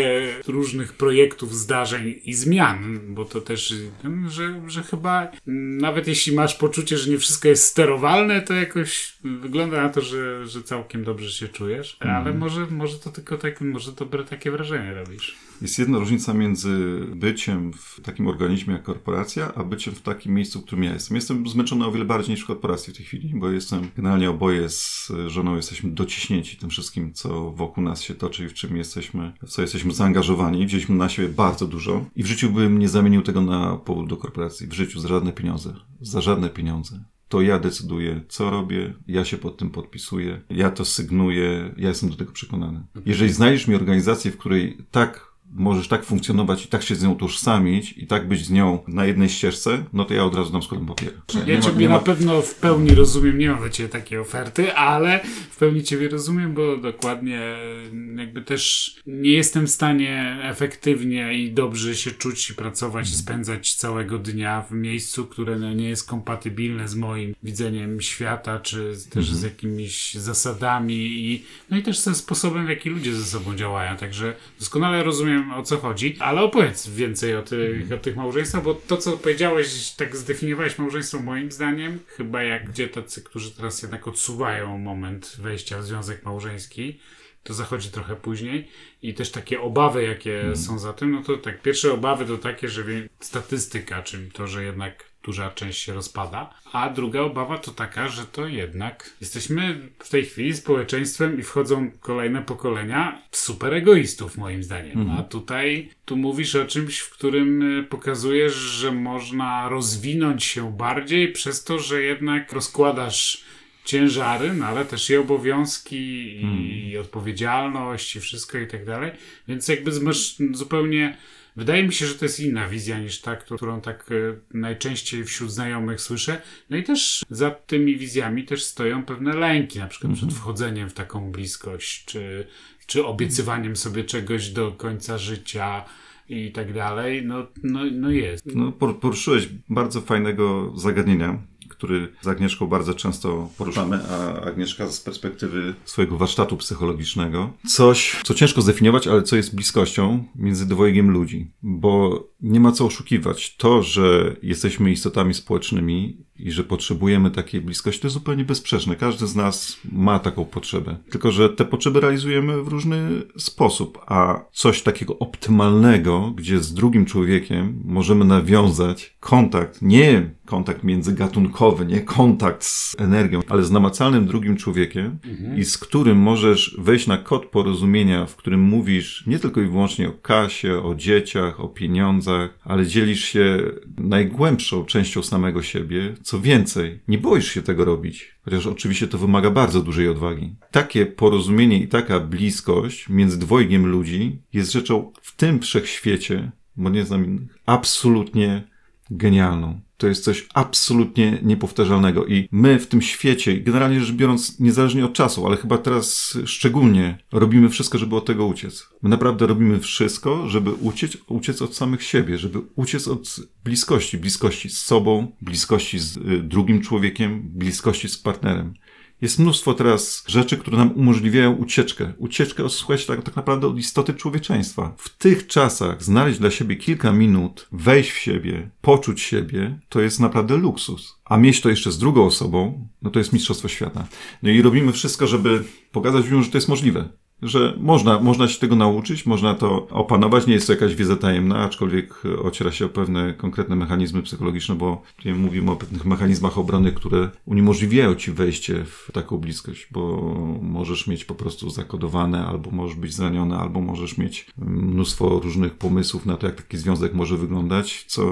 różnych projektów, zdarzeń i zmian, bo to też, mm, że, że chyba mm, nawet jeśli masz poczucie, że nie wszystko jest sterowalne, to jakoś wygląda na to, że, że całkiem dobrze się czujesz, ale może, może to tylko tak, może dobre takie wrażenie robisz. Jest jedna różnica między byciem w takim organizmie jak korporacja, a byciem w takim miejscu, w którym ja jestem. Jestem zmęczony o wiele bardziej niż w korporacji w tej chwili, bo jestem, generalnie oboje z żoną jesteśmy dociśnięci tym wszystkim, co wokół nas się toczy i w czym jesteśmy, w co jesteśmy zaangażowani. Wzięliśmy na siebie bardzo dużo i w życiu bym nie zamienił tego na powód do korporacji. W życiu za żadne pieniądze. Za żadne pieniądze. To ja decyduję, co robię, ja się pod tym podpisuję, ja to sygnuję, ja jestem do tego przekonany. Jeżeli znajdziesz mi organizację, w której tak możesz tak funkcjonować i tak się z nią tożsamić i tak być z nią na jednej ścieżce, no to ja od razu dam składam papier. Ja Ciebie na pewno w pełni rozumiem, nie mam do Ciebie takiej oferty, ale w pełni Ciebie rozumiem, bo dokładnie mm, jakby też nie jestem w stanie efektywnie i dobrze się czuć i pracować i spędzać całego dnia w miejscu, które no nie jest kompatybilne z moim widzeniem świata, czy też z jakimiś zasadami i no i też ze sposobem, w jaki ludzie ze sobą działają. Także doskonale rozumiem o co chodzi, ale opowiedz więcej o tych, o tych małżeństwach, bo to, co powiedziałeś, tak zdefiniowałeś małżeństwo moim zdaniem, chyba jak gdzie tacy, którzy teraz jednak odsuwają moment wejścia w związek małżeński, to zachodzi trochę później i też takie obawy, jakie są za tym, no to tak, pierwsze obawy to takie, że statystyka, czyli to, że jednak duża część się rozpada, a druga obawa to taka, że to jednak jesteśmy w tej chwili społeczeństwem i wchodzą kolejne pokolenia super egoistów moim zdaniem, a tutaj tu mówisz o czymś, w którym y, pokazujesz, że można rozwinąć się bardziej przez to, że jednak rozkładasz ciężary, no ale też i obowiązki, i, i odpowiedzialność, i wszystko i tak dalej. Więc jakby masz zupełnie. Wydaje mi się, że to jest inna wizja niż ta, którą tak e, najczęściej wśród znajomych słyszę. No i też za tymi wizjami też stoją pewne lęki, na przykład przed wchodzeniem w taką bliskość, czy, czy obiecywaniem sobie czegoś do końca życia i tak dalej. No, no, no jest. No, por- poruszyłeś bardzo fajnego zagadnienia, który z Agnieszką bardzo często poruszamy, a Agnieszka z perspektywy swojego warsztatu psychologicznego. Coś, co ciężko zdefiniować, ale co jest bliskością między dwojgiem ludzi, bo nie ma co oszukiwać. To, że jesteśmy istotami społecznymi i że potrzebujemy takiej bliskości, to jest zupełnie bezsprzeczne. Każdy z nas ma taką potrzebę. Tylko, że te potrzeby realizujemy w różny sposób, a coś takiego optymalnego, gdzie z drugim człowiekiem możemy nawiązać kontakt, nie kontakt międzygatunkowy, nie kontakt z energią, ale z namacalnym drugim człowiekiem i z którym możesz wejść na kod porozumienia, w którym mówisz nie tylko i wyłącznie o kasie, o dzieciach, o pieniądzach, ale dzielisz się najgłębszą częścią samego siebie. Co więcej, nie boisz się tego robić. Chociaż oczywiście to wymaga bardzo dużej odwagi. Takie porozumienie i taka bliskość między dwojgiem ludzi jest rzeczą w tym wszechświecie, bo nie znam innych, absolutnie genialną. To jest coś absolutnie niepowtarzalnego i my w tym świecie, generalnie rzecz biorąc, niezależnie od czasu, ale chyba teraz szczególnie, robimy wszystko, żeby od tego uciec. My naprawdę robimy wszystko, żeby uciec, uciec od samych siebie, żeby uciec od bliskości, bliskości z sobą, bliskości z y, drugim człowiekiem, bliskości z partnerem. Jest mnóstwo teraz rzeczy, które nam umożliwiają ucieczkę. Ucieczkę, słuchajcie, tak, tak naprawdę od istoty człowieczeństwa. W tych czasach znaleźć dla siebie kilka minut, wejść w siebie, poczuć siebie, to jest naprawdę luksus. A mieć to jeszcze z drugą osobą, no to jest mistrzostwo świata. No i robimy wszystko, żeby pokazać ludziom, że to jest możliwe że można, można się tego nauczyć, można to opanować. Nie jest to jakaś wiedza tajemna, aczkolwiek ociera się o pewne konkretne mechanizmy psychologiczne, bo tutaj mówimy o pewnych mechanizmach obrony, które uniemożliwiają ci wejście w taką bliskość, bo możesz mieć po prostu zakodowane, albo możesz być zraniony, albo możesz mieć mnóstwo różnych pomysłów na to, jak taki związek może wyglądać, co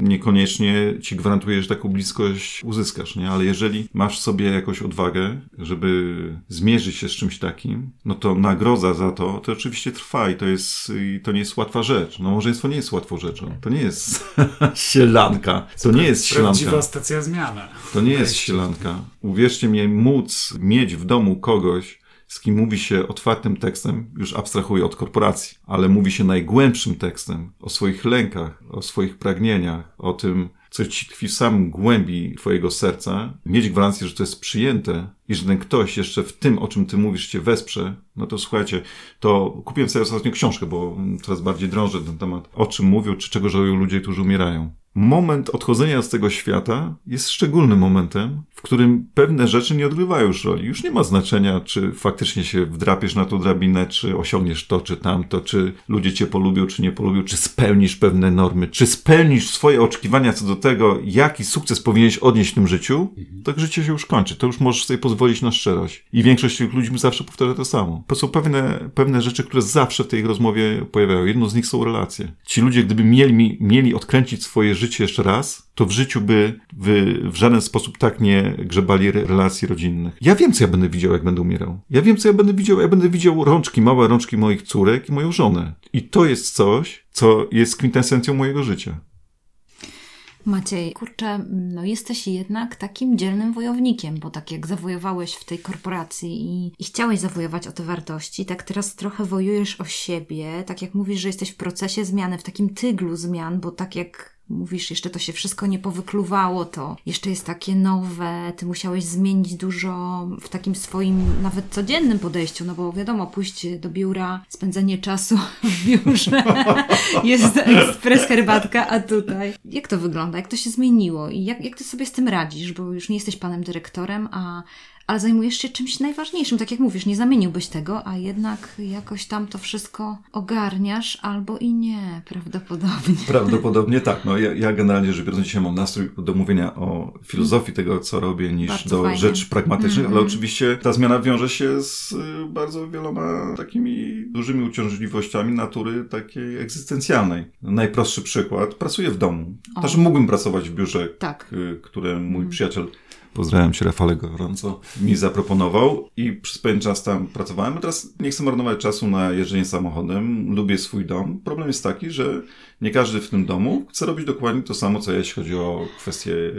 niekoniecznie ci gwarantuje, że taką bliskość uzyskasz, nie? Ale jeżeli masz sobie jakąś odwagę, żeby zmierzyć się z czymś takim, no to nagroda za to, to oczywiście trwa i to jest, i to nie jest łatwa rzecz. No małżeństwo nie jest łatwą rzeczą. To nie jest sielanka. To nie jest sielanka. Prawdziwa stacja zmiana. To nie jest sielanka. Uwierzcie mi, móc mieć w domu kogoś, z kim mówi się otwartym tekstem, już abstrahuję od korporacji, ale mówi się najgłębszym tekstem o swoich lękach, o swoich pragnieniach, o tym, co ci tkwi w samym głębi twojego serca, mieć gwarancję, że to jest przyjęte i że ten ktoś jeszcze w tym, o czym ty mówisz, cię wesprze, no to słuchajcie, to kupiłem sobie ostatnio książkę, bo coraz bardziej drążę ten temat, o czym mówią, czy czego żałują ludzie, którzy umierają. Moment odchodzenia z tego świata jest szczególnym momentem, w którym pewne rzeczy nie odgrywają już roli. Już nie ma znaczenia, czy faktycznie się wdrapiesz na tą drabinę, czy osiągniesz to, czy tamto, czy ludzie cię polubią, czy nie polubią, czy spełnisz pewne normy, czy spełnisz swoje oczekiwania co do tego, jaki sukces powinieneś odnieść w tym życiu, to życie się już kończy. To już możesz sobie pozwolić na szczerość. I większość tych ludzi zawsze powtarza to samo. To są pewne, pewne rzeczy, które zawsze w tej rozmowie pojawiają. Jedną z nich są relacje. Ci ludzie, gdyby mieli, mieli odkręcić swoje życie jeszcze raz, to w życiu by w, w żaden sposób tak nie grzebali re- relacji rodzinnych. Ja wiem, co ja będę widział, jak będę umierał. Ja wiem, co ja będę widział. Ja będę widział rączki, małe rączki moich córek i moją żonę. I to jest coś, co jest kwintesencją mojego życia. Maciej, kurczę, no jesteś jednak takim dzielnym wojownikiem, bo tak jak zawojowałeś w tej korporacji i, i chciałeś zawojować o te wartości, tak teraz trochę wojujesz o siebie, tak jak mówisz, że jesteś w procesie zmiany, w takim tyglu zmian, bo tak jak mówisz, jeszcze to się wszystko nie powykluwało, to jeszcze jest takie nowe, ty musiałeś zmienić dużo w takim swoim nawet codziennym podejściu, no bo wiadomo, pójść do biura, spędzenie czasu w biurze, jest ekspres herbatka, a tutaj. Jak to wygląda? Jak to się zmieniło? I jak, jak ty sobie z tym radzisz? Bo już nie jesteś panem dyrektorem, a ale zajmujesz się czymś najważniejszym. Tak jak mówisz, nie zamieniłbyś tego, a jednak jakoś tam to wszystko ogarniasz, albo i nie, prawdopodobnie. Prawdopodobnie tak. No, ja, ja generalnie rzecz biorąc dzisiaj mam nastrój do mówienia o filozofii tego, co robię, niż Bardzo do fajnie. rzeczy pragmatycznych, ale Mhm. oczywiście ta zmiana wiąże się z y, bardzo wieloma takimi dużymi uciążliwościami natury takiej egzystencjalnej. Najprostszy przykład. Pracuję w domu. O. Też mógłbym pracować w biurze, Tak. y, które mój przyjaciel pozdrawiam cię Rafale gorąco, mi zaproponował i przez pewien czas tam pracowałem. A teraz nie chcę marnować czasu na jeżdżenie samochodem, lubię swój dom. Problem jest taki, że nie każdy w tym domu chce robić dokładnie to samo, co ja, jeśli chodzi o kwestie y,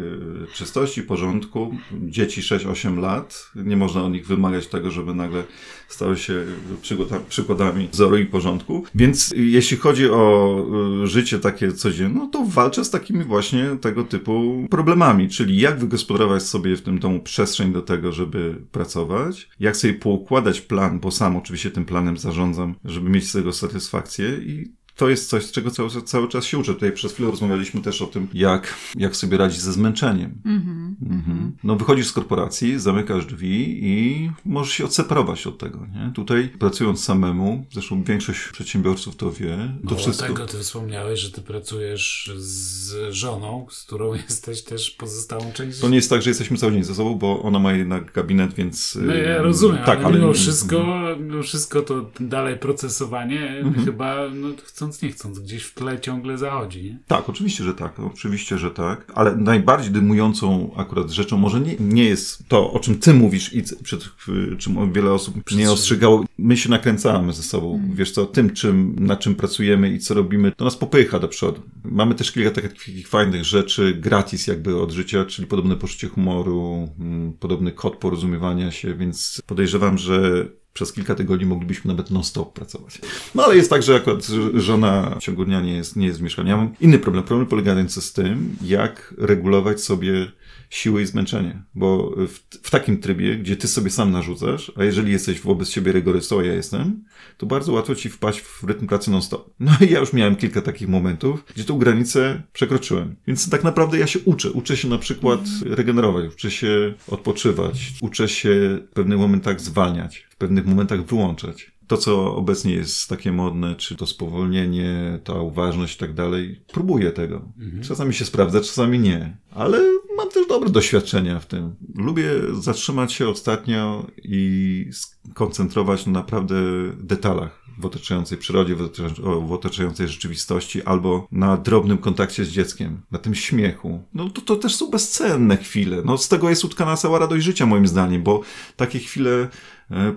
czystości, porządku. Dzieci 6-8 lat, nie można od nich wymagać tego, żeby nagle stały się przykłada- przykładami wzoru i porządku. Więc jeśli chodzi o y, życie takie codzienne, no to walczę z takimi właśnie tego typu problemami, czyli jak wygospodarować sobie w tym domu przestrzeń do tego, żeby pracować, jak sobie poukładać plan, bo sam oczywiście tym planem zarządzam, żeby mieć z tego satysfakcję i to jest coś, z czego cały, cały czas się uczę. Tutaj przez chwilę rozmawialiśmy też o tym, jak, jak sobie radzić ze zmęczeniem. Mhm. No wychodzisz z korporacji, zamykasz drzwi i możesz się odseparować od tego. Nie? Tutaj pracując samemu, zresztą większość przedsiębiorców to wie, to Mało wszystko... tego, ty wspomniałeś, że ty pracujesz z żoną, z którą jesteś też pozostałą część To nie jest tak, że jesteśmy cały dzień ze sobą, bo ona ma jednak gabinet, więc... No ja rozumiem, tak, ale, mimo wszystko, mimo wszystko to dalej procesowanie Mhm. chyba, no, chcąc nie chcąc, gdzieś w tle ciągle zachodzi, nie? Tak, oczywiście, że tak. Oczywiście, że tak. Ale najbardziej dymującą akurat rzeczą może nie, nie jest to, o czym ty mówisz i przed czym wiele osób mnie ostrzegało. My się nakręcamy ze sobą. Wiesz co, tym, czym, na czym pracujemy i co robimy, to nas popycha do przodu. Mamy też kilka takich fajnych rzeczy gratis jakby od życia, czyli podobne poczucie humoru, mm, podobny kod porozumiewania się, więc podejrzewam, że przez kilka tygodni moglibyśmy nawet non-stop pracować. No ale jest tak, że akurat żona w ciągu dnia nie jest, nie jest w mieszkaniu. Ja mam inny problem. Problem polegający z tym, jak regulować sobie siłę i zmęczenie. Bo w, w takim trybie, gdzie ty sobie sam narzucasz, a jeżeli jesteś wobec siebie rygorystą, a ja jestem, to bardzo łatwo ci wpaść w rytm pracy non-stop. No i ja już miałem kilka takich momentów, gdzie tą granicę przekroczyłem. Więc tak naprawdę ja się uczę. Uczę się na przykład regenerować, uczę się odpoczywać, uczę się w pewnych momentach zwalniać, w pewnych momentach wyłączać. To, co obecnie jest takie modne, czy to spowolnienie, ta uważność i tak dalej, próbuję tego. Czasami się sprawdza, czasami nie. Ale mam też dobre doświadczenia w tym. Lubię zatrzymać się ostatnio i skoncentrować na naprawdę detalach w otaczającej przyrodzie, w otacza- w otaczającej rzeczywistości, albo na drobnym kontakcie z dzieckiem, na tym śmiechu. No to, to też są bezcenne chwile. No z tego jest utkana cała radość życia, moim zdaniem, bo takie chwile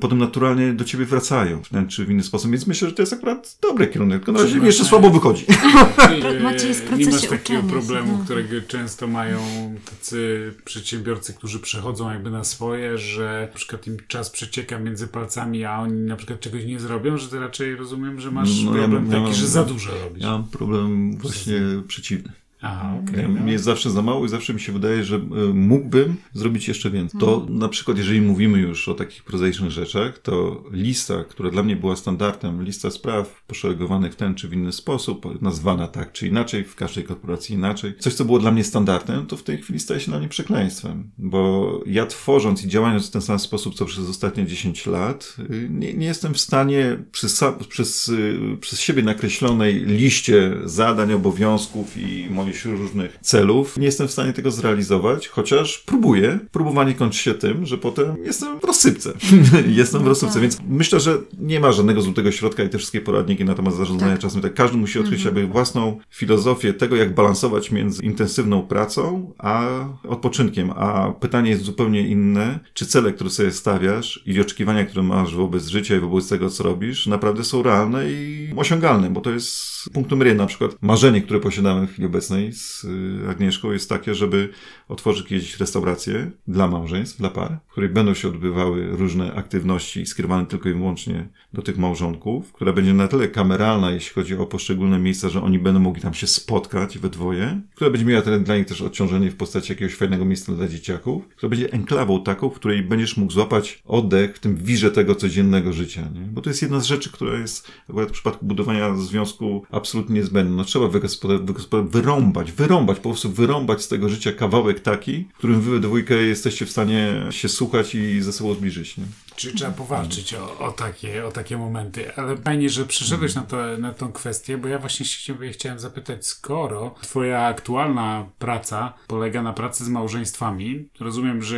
potem naturalnie do ciebie wracają w ten czy w inny sposób. Więc myślę, że to jest akurat dobry kierunek. Tylko na razie mi jeszcze słabo wychodzi. Macie jest nie masz takiego uczenia problemu, no. którego często mają tacy przedsiębiorcy, którzy przechodzą jakby na swoje, że na przykład im czas przecieka między palcami, a oni na przykład czegoś nie zrobią, że ty raczej rozumiem, że masz No, ja problem mam- ja taki, mam- że za dużo robisz. Ja mam problem właśnie przeciwny. Okej. Ja, no. mnie jest zawsze za mało i zawsze mi się wydaje, że e, mógłbym zrobić jeszcze więcej. To na przykład, jeżeli mówimy już o takich prozaicznych rzeczach, to lista, która dla mnie była standardem, lista spraw poszeregowanych w ten czy w inny sposób, nazwana tak czy inaczej, w każdej korporacji inaczej, coś, co było dla mnie standardem, to w tej chwili staje się dla mnie przekleństwem. Bo ja tworząc i działając w ten sam sposób, co przez ostatnie 10 lat, y, nie, nie jestem w stanie przy, przez, y, przez siebie nakreślonej liście zadań, obowiązków i moich różnych celów, nie jestem w stanie tego zrealizować, chociaż próbuję. Próbowanie kończy się tym, że potem jestem w rozsypce. jestem w rozsypce, więc myślę, że nie ma żadnego złotego środka i te wszystkie poradniki na temat zarządzania czasem, tak każdy musi odkryć jakby własną filozofię tego, jak balansować między intensywną pracą, a odpoczynkiem. A pytanie jest zupełnie inne, czy cele, które sobie stawiasz i oczekiwania, które masz wobec życia i wobec tego, co robisz, naprawdę są realne i osiągalne, bo to jest punkt numer jeden. Na przykład marzenie, które posiadamy w chwili obecnej z y, Agnieszką jest takie, żeby otworzyć kiedyś restaurację dla małżeństw, dla par, w której będą się odbywały różne aktywności skierowane tylko i wyłącznie do tych małżonków, która będzie na tyle kameralna, jeśli chodzi o poszczególne miejsca, że oni będą mogli tam się spotkać we dwoje, która będzie miała dla nich też odciążenie w postaci jakiegoś fajnego miejsca dla dzieciaków, która będzie enklawą taką, w której będziesz mógł złapać oddech w tym wirze tego codziennego życia, nie? Bo to jest jedna z rzeczy, która jest akurat w przypadku budowania związku absolutnie niezbędna. No trzeba wygospodarować, wygospodarować, wyrąbać, wyrąbać, po prostu wyrąbać z tego życia kawałek taki, w którym wy dwójkę jesteście w stanie się słuchać i ze sobą zbliżyć, nie? Czyli trzeba powalczyć o, o, takie, o takie momenty. Ale fajnie, że przyszedłeś na, to, na tą kwestię, bo ja właśnie się chciałem zapytać, skoro twoja aktualna praca polega na pracy z małżeństwami, rozumiem, że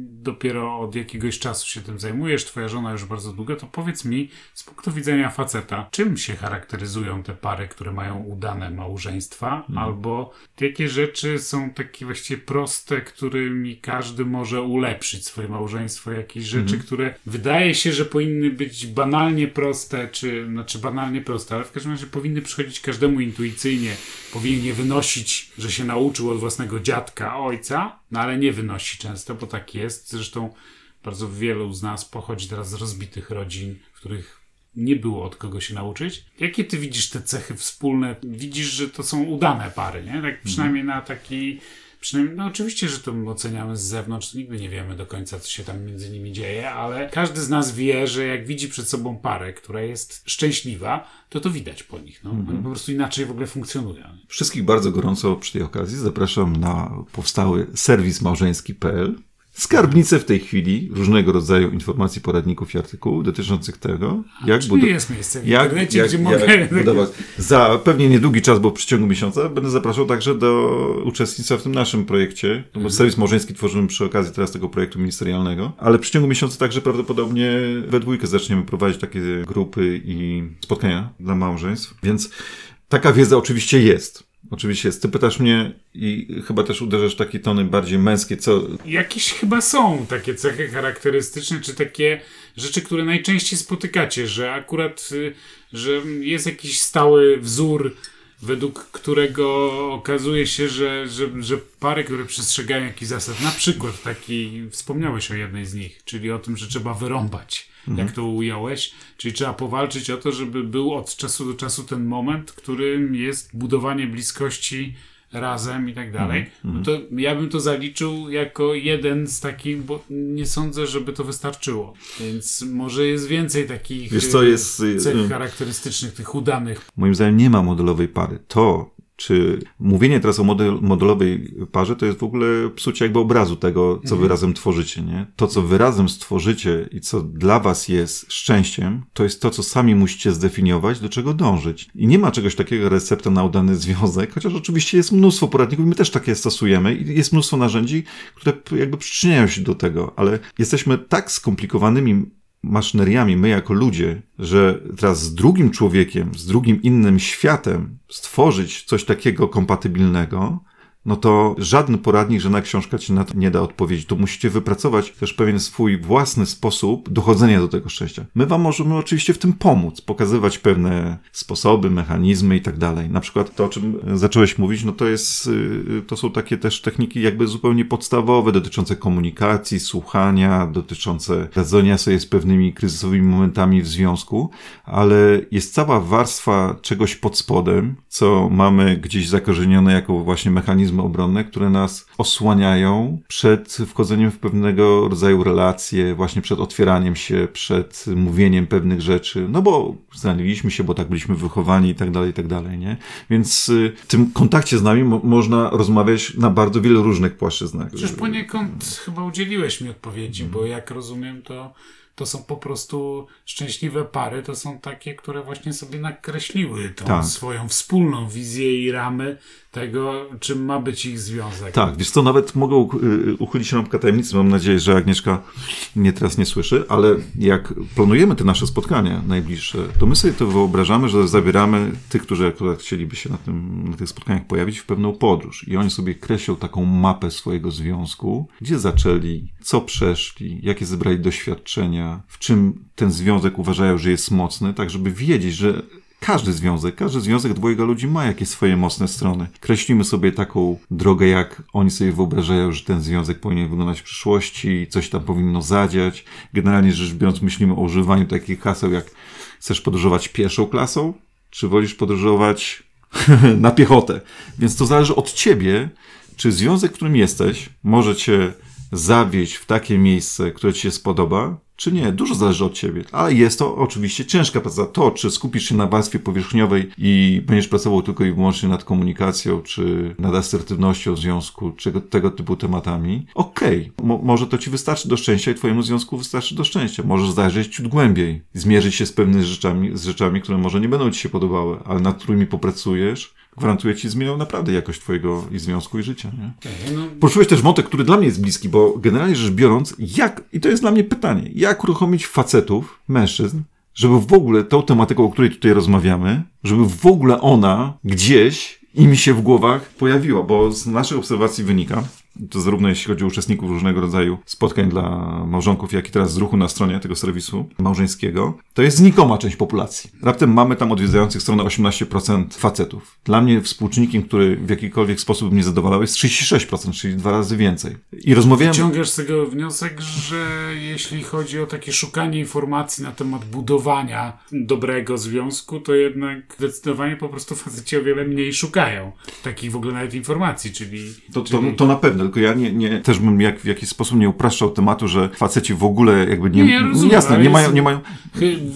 dopiero od jakiegoś czasu się tym zajmujesz, twoja żona już bardzo długo, to powiedz mi z punktu widzenia faceta, czym się charakteryzują te pary, które mają udane małżeństwa, albo bo jakie rzeczy są takie właściwie proste, którymi każdy może ulepszyć swoje małżeństwo, jakieś rzeczy, Mhm. które wydaje się, że powinny być banalnie proste, czy znaczy banalnie proste, ale w każdym razie powinny przychodzić każdemu intuicyjnie, powinien je wynosić, że się nauczył od własnego dziadka, ojca, no ale nie wynosi często, bo tak jest. Zresztą bardzo wielu z nas pochodzi teraz z rozbitych rodzin, w których nie było od kogo się nauczyć. Jakie ty widzisz te cechy wspólne? Widzisz, że to są udane pary, nie? Tak przynajmniej na taki... Przynajmniej, no oczywiście, że to oceniamy z zewnątrz, nigdy nie wiemy do końca, co się tam między nimi dzieje, ale każdy z nas wie, że jak widzi przed sobą parę, która jest szczęśliwa, to to widać po nich. No. Oni po prostu inaczej w ogóle funkcjonują. Wszystkich bardzo gorąco przy tej okazji zapraszam na powstały serwis małżeński.pl. Skarbnicę w tej chwili różnego rodzaju informacji, poradników i artykułów dotyczących tego, jak budować. jest miejsce w internecie, gdzie mogę... budować. Za pewnie niedługi czas, bo w przeciągu miesiąca będę zapraszał także do uczestnictwa w tym naszym projekcie, no Mhm. bo serwis małżeński tworzymy przy okazji teraz tego projektu ministerialnego, ale w przeciągu miesiąca także prawdopodobnie we dwójkę zaczniemy prowadzić takie grupy i spotkania dla małżeństw, więc taka wiedza oczywiście jest. Oczywiście jest. Ty pytasz mnie i chyba też uderzasz w takie tony bardziej męskie, co Jakieś chyba są takie cechy charakterystyczne, czy takie rzeczy, które najczęściej spotykacie, że akurat, y, że jest jakiś stały wzór, według którego okazuje się, że, że, że pary, które przestrzegają jakichś zasad, na przykład taki, wspomniałeś o jednej z nich, czyli o tym, że trzeba wyrąbać, jak to ująłeś, czyli trzeba powalczyć o to, żeby był od czasu do czasu ten moment, którym jest budowanie bliskości razem i tak dalej, no to ja bym to zaliczył jako jeden z takich, bo nie sądzę, żeby to wystarczyło. Więc może jest więcej takich Wiesz co, y, jest, y, cech y- charakterystycznych, tych udanych. Moim zdaniem nie ma modelowej pary. To, czy mówienie teraz o model, modelowej parze, to jest w ogóle psucie jakby obrazu tego, co wy razem tworzycie, nie? To, co wy razem stworzycie i co dla was jest szczęściem, to jest to, co sami musicie zdefiniować, do czego dążyć. I nie ma czegoś takiego recepta na udany związek, chociaż oczywiście jest mnóstwo poradników, my też takie stosujemy i jest mnóstwo narzędzi, które jakby przyczyniają się do tego, ale jesteśmy tak skomplikowanymi maszyneriami, my jako ludzie, że teraz z drugim człowiekiem, z drugim innym światem stworzyć coś takiego kompatybilnego, no to żaden poradnik, żadna książka ci na to nie da odpowiedzi. Tu musicie wypracować też pewien swój własny sposób dochodzenia do tego szczęścia. My wam możemy oczywiście w tym pomóc, pokazywać pewne sposoby, mechanizmy i tak dalej. Na przykład to, o czym zacząłeś mówić, no to jest, y, to są takie też techniki jakby zupełnie podstawowe, dotyczące komunikacji, słuchania, dotyczące radzenia sobie z pewnymi kryzysowymi momentami w związku, ale jest cała warstwa czegoś pod spodem, co mamy gdzieś zakorzenione jako właśnie mechanizmy obronne, które nas osłaniają przed wchodzeniem w pewnego rodzaju relacje, właśnie przed otwieraniem się, przed mówieniem pewnych rzeczy, no bo znaleźliśmy się, bo tak byliśmy wychowani i tak dalej, i tak dalej, nie? Więc y, w tym kontakcie z nami mo- można rozmawiać na bardzo wielu różnych płaszczyznach. Przecież poniekąd chyba udzieliłeś mi odpowiedzi, Mhm. bo jak rozumiem, to, to są po prostu szczęśliwe pary, to są takie, które właśnie sobie nakreśliły tą Tak. swoją wspólną wizję i ramy tego, czym ma być ich związek. Tak, wiesz co, nawet mogą y, uchylić rąbka tajemnicy. Mam nadzieję, że Agnieszka mnie teraz nie słyszy, ale jak planujemy te nasze spotkania najbliższe, to my sobie to wyobrażamy, że zabieramy tych, którzy akurat chcieliby się na, tym, na tych spotkaniach pojawić, w pewną podróż. I oni sobie kreślą taką mapę swojego związku, gdzie zaczęli, co przeszli, jakie zebrali doświadczenia, w czym ten związek uważają, że jest mocny, tak żeby wiedzieć, że każdy związek, każdy związek dwojga ludzi ma jakieś swoje mocne strony. Kreślimy sobie taką drogę, jak oni sobie wyobrażają, że ten związek powinien wyglądać w przyszłości, coś tam powinno zadziać. Generalnie rzecz biorąc, myślimy o używaniu takich haseł, jak chcesz podróżować pierwszą klasą, czy wolisz podróżować na piechotę. Więc to zależy od ciebie, czy związek, w którym jesteś, może cię zawieść w takie miejsce, które ci się spodoba, czy nie. Dużo zależy od ciebie. Ale jest to oczywiście ciężka praca. To, czy skupisz się na warstwie powierzchniowej i będziesz pracował tylko i wyłącznie nad komunikacją, czy nad asertywnością związku, czy tego, typu tematami, okej. Mo- może to ci wystarczy do szczęścia i twojemu związku wystarczy do szczęścia. Możesz zajrzeć ciut głębiej, zmierzyć się z pewnymi rzeczami, z rzeczami, które może nie będą ci się podobały, ale nad którymi popracujesz, gwarantuję ci zmienią naprawdę jakość twojego i związku i życia, nie? No, Poruszyłeś też wątek, który dla mnie jest bliski, bo generalnie rzecz biorąc, jak, i to jest dla mnie pytanie, jak uruchomić facetów, mężczyzn, żeby w ogóle tą tematyką, o której tutaj rozmawiamy, żeby w ogóle ona gdzieś I mi się w głowach pojawiło, bo z naszych obserwacji wynika, to zarówno jeśli chodzi o uczestników różnego rodzaju spotkań dla małżonków, jak i teraz z ruchu na stronie tego serwisu małżeńskiego, to jest znikoma część populacji. Raptem mamy tam odwiedzających stronę 18% facetów. Dla mnie współczynnikiem, który w jakikolwiek sposób mnie zadowalał, jest 36%, czyli dwa razy więcej. I rozmawiałem... Ciągasz z tego wniosek, że jeśli chodzi o takie szukanie informacji na temat budowania dobrego związku, to jednak zdecydowanie po prostu faceci o wiele mniej szukają takich w ogóle nawet informacji, czyli... To, to, czyli... to na pewno, tylko ja nie, nie, też bym jak, w jakiś sposób nie upraszczał tematu, że faceci w ogóle jakby nie... Nie, ja rozumiem, jasne, nie mają, nie mają...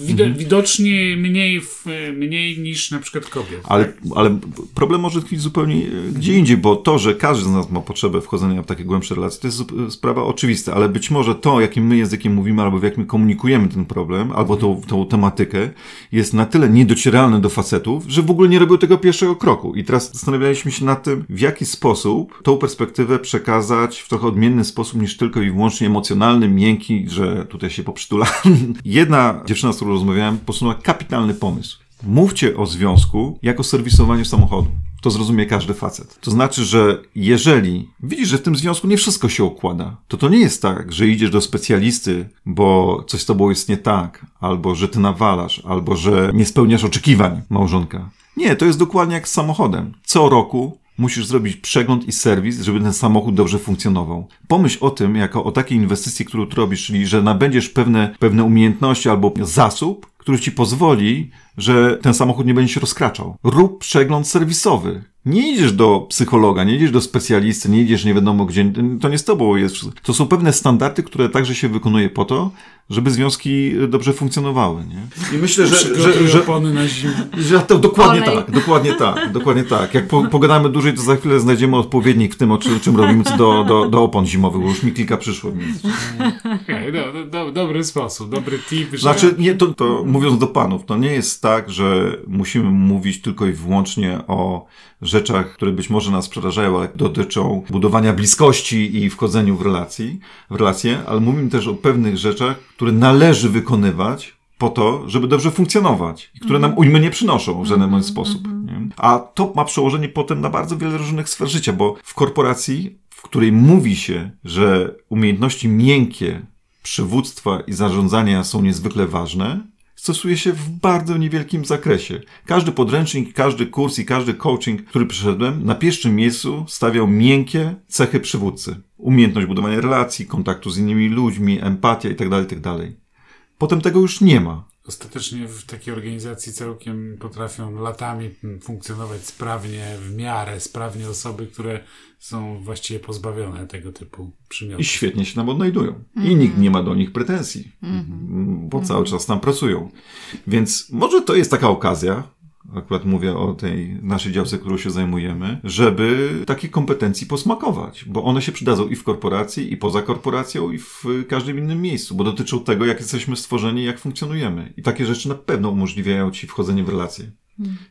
Wid- Widocznie mniej, w, mniej niż na przykład kobiet. Ale, ale problem może tkwić zupełnie e, gdzie indziej, bo to, że każdy z nas ma potrzebę wchodzenia w takie głębsze relacje, to jest zup- sprawa oczywista, ale być może to, jakim my językiem mówimy, albo w jakim komunikujemy ten problem, albo tą, tą tematykę, jest na tyle niedocieralne do facetów, że w ogóle nie robią tego pierwszego kroku. I teraz zastanawialiśmy się nad tym, w jaki sposób tą perspektywę przekazać w trochę odmienny sposób niż tylko i wyłącznie emocjonalny, miękki, że tutaj się poprztula. Jedna dziewczyna, z którą rozmawiałem, posunęła kapitalny pomysł. Mówcie o związku jako serwisowaniu samochodu. To zrozumie każdy facet. To znaczy, że jeżeli widzisz, że w tym związku nie wszystko się układa, to to nie jest tak, że idziesz do specjalisty, bo coś z tobą jest nie tak, albo że ty nawalasz, albo że nie spełniasz oczekiwań małżonka. Nie, to jest dokładnie jak z samochodem. Co roku musisz zrobić przegląd i serwis, żeby ten samochód dobrze funkcjonował. Pomyśl o tym jako o takiej inwestycji, którą ty robisz, czyli że nabędziesz pewne, pewne umiejętności albo zasób, który ci pozwoli, że ten samochód nie będzie się rozkraczał. Rób przegląd serwisowy. Nie idziesz do psychologa, nie idziesz do specjalisty, nie idziesz nie wiadomo gdzie. To nie z tobą jest. wszystko. To są pewne standardy, które także się wykonuje po to, żeby związki dobrze funkcjonowały. Nie? I myślę, że, że, że, opony na zimę. że to dokładnie Olej. tak, dokładnie tak, dokładnie tak. Jak po, pogadamy dłużej, to za chwilę znajdziemy odpowiednik w tym, o czym, czym robimy do, do, do opon zimowych, bo już mi kilka przyszło. Okej, do, do, do, dobry sposób, dobry tip. Że... Znaczy, nie, to, to mówiąc do panów, to nie jest tak, że musimy mówić tylko i wyłącznie o rzeczach, które być może nas przerażają, ale dotyczą budowania bliskości i wchodzeniu w relacji, w relacje, ale mówimy też o pewnych rzeczach, które należy wykonywać po to, żeby dobrze funkcjonować i które nam ujmy nie przynoszą w żaden bądź sposób. Nie? A to ma przełożenie potem na bardzo wiele różnych sfer życia, bo w korporacji, w której mówi się, że umiejętności miękkie przywództwa i zarządzania są niezwykle ważne, stosuje się w bardzo niewielkim zakresie. Każdy podręcznik, każdy kurs i każdy coaching, który przeszedłem, na pierwszym miejscu stawiał miękkie cechy przywódcy. Umiejętność budowania relacji, kontaktu z innymi ludźmi, empatia itd., itd. Potem tego już nie ma. Ostatecznie w takiej organizacji całkiem potrafią latami funkcjonować sprawnie, w miarę sprawnie osoby, które są właściwie pozbawione tego typu I przymiotów. świetnie się tam odnajdują. I nikt nie ma do nich pretensji, bo cały czas tam pracują. Więc może to jest taka okazja, akurat mówię o tej naszej działce, którą się zajmujemy, żeby takich kompetencji posmakować, bo one się przydadzą i w korporacji, i poza korporacją, i w każdym innym miejscu, bo dotyczą tego, jak jesteśmy stworzeni jak funkcjonujemy. I takie rzeczy na pewno umożliwiają ci wchodzenie w relacje.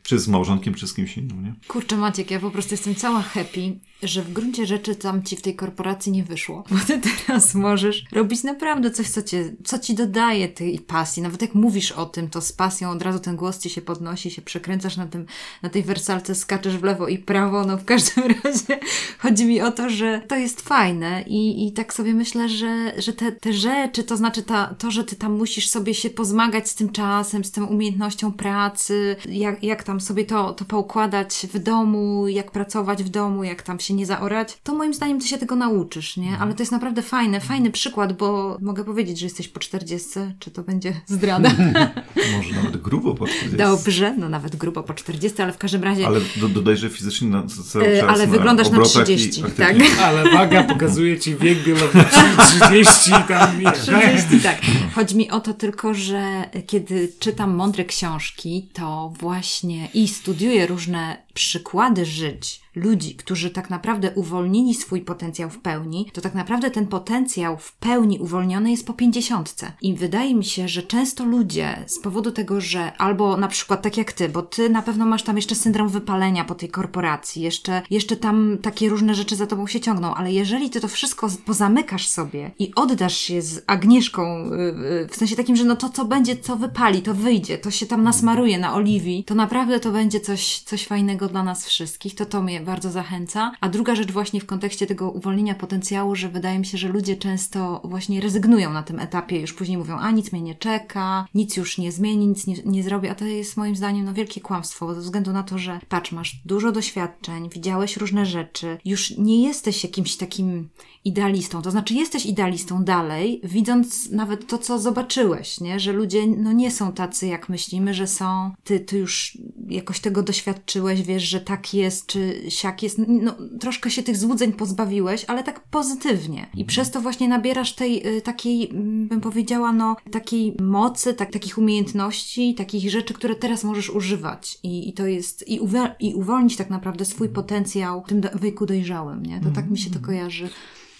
Czy z małżonkiem, czy z kimś innym, nie? Kurczę Maciek, ja po prostu jestem cała happy, że w gruncie rzeczy tam ci w tej korporacji nie wyszło. Bo ty teraz możesz robić naprawdę coś, co, cię, co ci dodaje tej pasji. Nawet jak mówisz o tym, to z pasją od razu ten głos ci się podnosi, się przekręcasz na, tym, na tej wersalce, skaczesz w lewo i prawo. No w każdym razie chodzi mi o to, że to jest fajne i, i tak sobie myślę, że, że te, te rzeczy, to znaczy ta, to, że ty tam musisz sobie się pozmagać z tym czasem, z tą umiejętnością pracy, jak, jak tam sobie to, to poukładać w domu, jak pracować w domu, jak tam się nie zaorać, to moim zdaniem ty się tego nauczysz, nie? Ale to jest naprawdę fajne, fajny przykład, bo mogę powiedzieć, że jesteś po 40, czy to będzie zdrada? Może nawet grubo po 40. Dobrze, no nawet grubo po 40, ale w każdym razie... Ale do, dodaj, że fizycznie na, cały E, czas ale na wyglądasz na obrotach 30, i tak? Ale waga pokazuje ci wiek biologiczny 30 tam nie. 30, tak. Chodzi mi o to tylko, że kiedy czytam mądre książki, to właśnie i studiuję różne przykłady żyć ludzi, którzy tak naprawdę uwolnili swój potencjał w pełni, to tak naprawdę ten potencjał w pełni uwolniony jest po pięćdziesiątce. I wydaje mi się, że często ludzie z powodu tego, że albo na przykład tak jak ty, bo ty na pewno masz tam jeszcze syndrom wypalenia po tej korporacji, jeszcze, jeszcze tam takie różne rzeczy za tobą się ciągną, ale jeżeli ty to wszystko pozamykasz sobie i oddasz się z Agnieszką, yy, yy, w sensie takim, że no to co będzie, co wypali, to wyjdzie, to się tam nasmaruje na oliwii, to naprawdę to będzie coś, coś fajnego dla nas wszystkich, to to mnie bardzo zachęca. A druga rzecz właśnie w kontekście tego uwolnienia potencjału, że wydaje mi się, że ludzie często właśnie rezygnują na tym etapie, już później mówią, a nic mnie nie czeka, nic już nie zmieni, nic nie, nie zrobię, a to jest moim zdaniem no wielkie kłamstwo, ze względu na to, że patrz, masz dużo doświadczeń, widziałeś różne rzeczy, już nie jesteś jakimś takim idealistą, to znaczy jesteś idealistą dalej, widząc nawet to, co zobaczyłeś, nie? że ludzie no, nie są tacy, jak myślimy, że są. Ty, ty już jakoś tego doświadczyłeś, wiesz, że tak jest, czy siak jest. No, troszkę się tych złudzeń pozbawiłeś, ale tak pozytywnie. I przez to właśnie nabierasz tej y, takiej, mm, bym powiedziała, no, takiej mocy, tak, takich umiejętności, takich rzeczy, które teraz możesz używać. I, i to jest, i, i uwolnić tak naprawdę swój potencjał w tym do- wieku dojrzałym, nie? To tak mi się to kojarzy.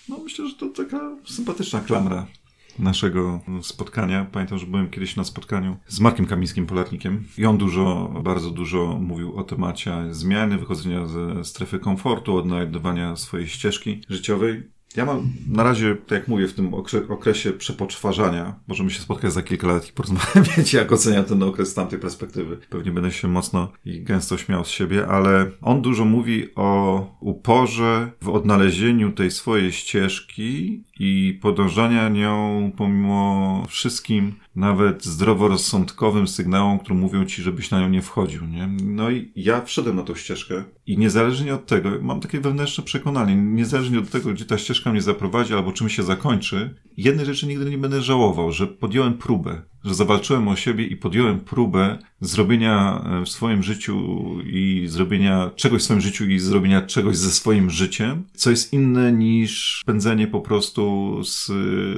No myślę, że to taka sympatyczna klamra naszego spotkania. Pamiętam, że byłem kiedyś na spotkaniu z Markiem Kamińskim, polarnikiem i on dużo, bardzo dużo mówił o temacie zmiany, wychodzenia ze strefy komfortu, odnajdywania swojej ścieżki życiowej. Ja mam na razie, tak jak mówię, w tym okre- okresie przepoczwarzania, możemy się spotkać za kilka lat i porozmawiać, jak oceniam ten okres z tamtej perspektywy. Pewnie będę się mocno i gęsto śmiał z siebie, ale on dużo mówi o uporze w odnalezieniu tej swojej ścieżki i podążania nią pomimo wszystkim, nawet zdroworozsądkowym sygnałom, które mówią ci, żebyś na nią nie wchodził, nie? No i ja wszedłem na tą ścieżkę i niezależnie od tego, mam takie wewnętrzne przekonanie, niezależnie od tego, gdzie ta ścieżka mnie zaprowadzi albo czym się zakończy, jednej rzeczy nigdy nie będę żałował, że podjąłem próbę, że zawalczyłem o siebie i podjąłem próbę zrobienia e, w swoim życiu i zrobienia czegoś w swoim życiu i zrobienia czegoś ze swoim życiem, co jest inne niż pędzenie po prostu z,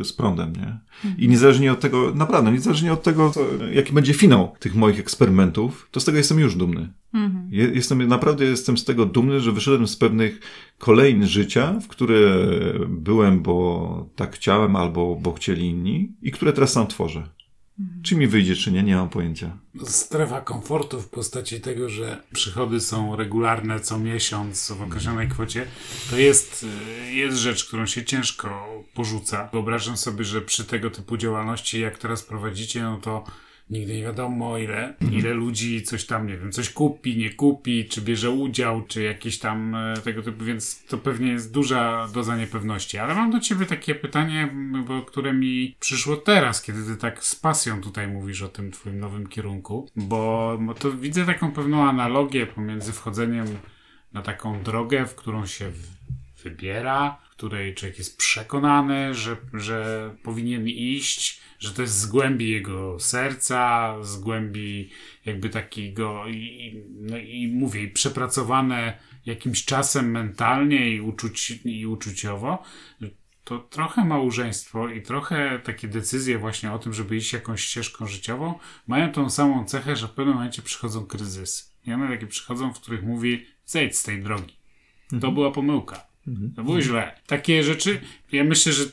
z prądem, nie? I niezależnie od tego, naprawdę, niezależnie od tego, co, jaki będzie finał tych moich eksperymentów, to z tego jestem już dumny. Je, jestem, naprawdę jestem z tego dumny, że wyszedłem z pewnych kolejnych życia, w które byłem, bo tak chciałem, albo bo chcieli inni i które teraz sam tworzę. Czy mi wyjdzie, czy nie, nie mam pojęcia. Strefa komfortu w postaci tego, że przychody są regularne co miesiąc w określonej kwocie, to jest, y, jest rzecz, którą się ciężko porzuca. Wyobrażam sobie, że przy tego typu działalności, jak teraz prowadzicie, no to nigdy nie wiadomo ile, ile ludzi coś tam, nie wiem, coś kupi, nie kupi, czy bierze udział, czy jakieś tam e, tego typu, więc to pewnie jest duża doza niepewności. Ale mam do ciebie takie pytanie, bo, które mi przyszło teraz, kiedy ty tak z pasją tutaj mówisz o tym twoim nowym kierunku, bo, to widzę taką pewną analogię pomiędzy wchodzeniem na taką drogę, w którą się wybiera, w której człowiek jest przekonany, że, że powinien iść, że to jest z głębi jego serca, z głębi jakby takiego i, no i mówię, przepracowane jakimś czasem mentalnie i, i uczuciowo, to trochę małżeństwo i trochę takie decyzje właśnie o tym, żeby iść jakąś ścieżką życiową, mają tą samą cechę, że w pewnym momencie przychodzą kryzysy. I one takie przychodzą, w których mówi zejdź z tej drogi. To była pomyłka. To było źle. Takie rzeczy, ja myślę, że,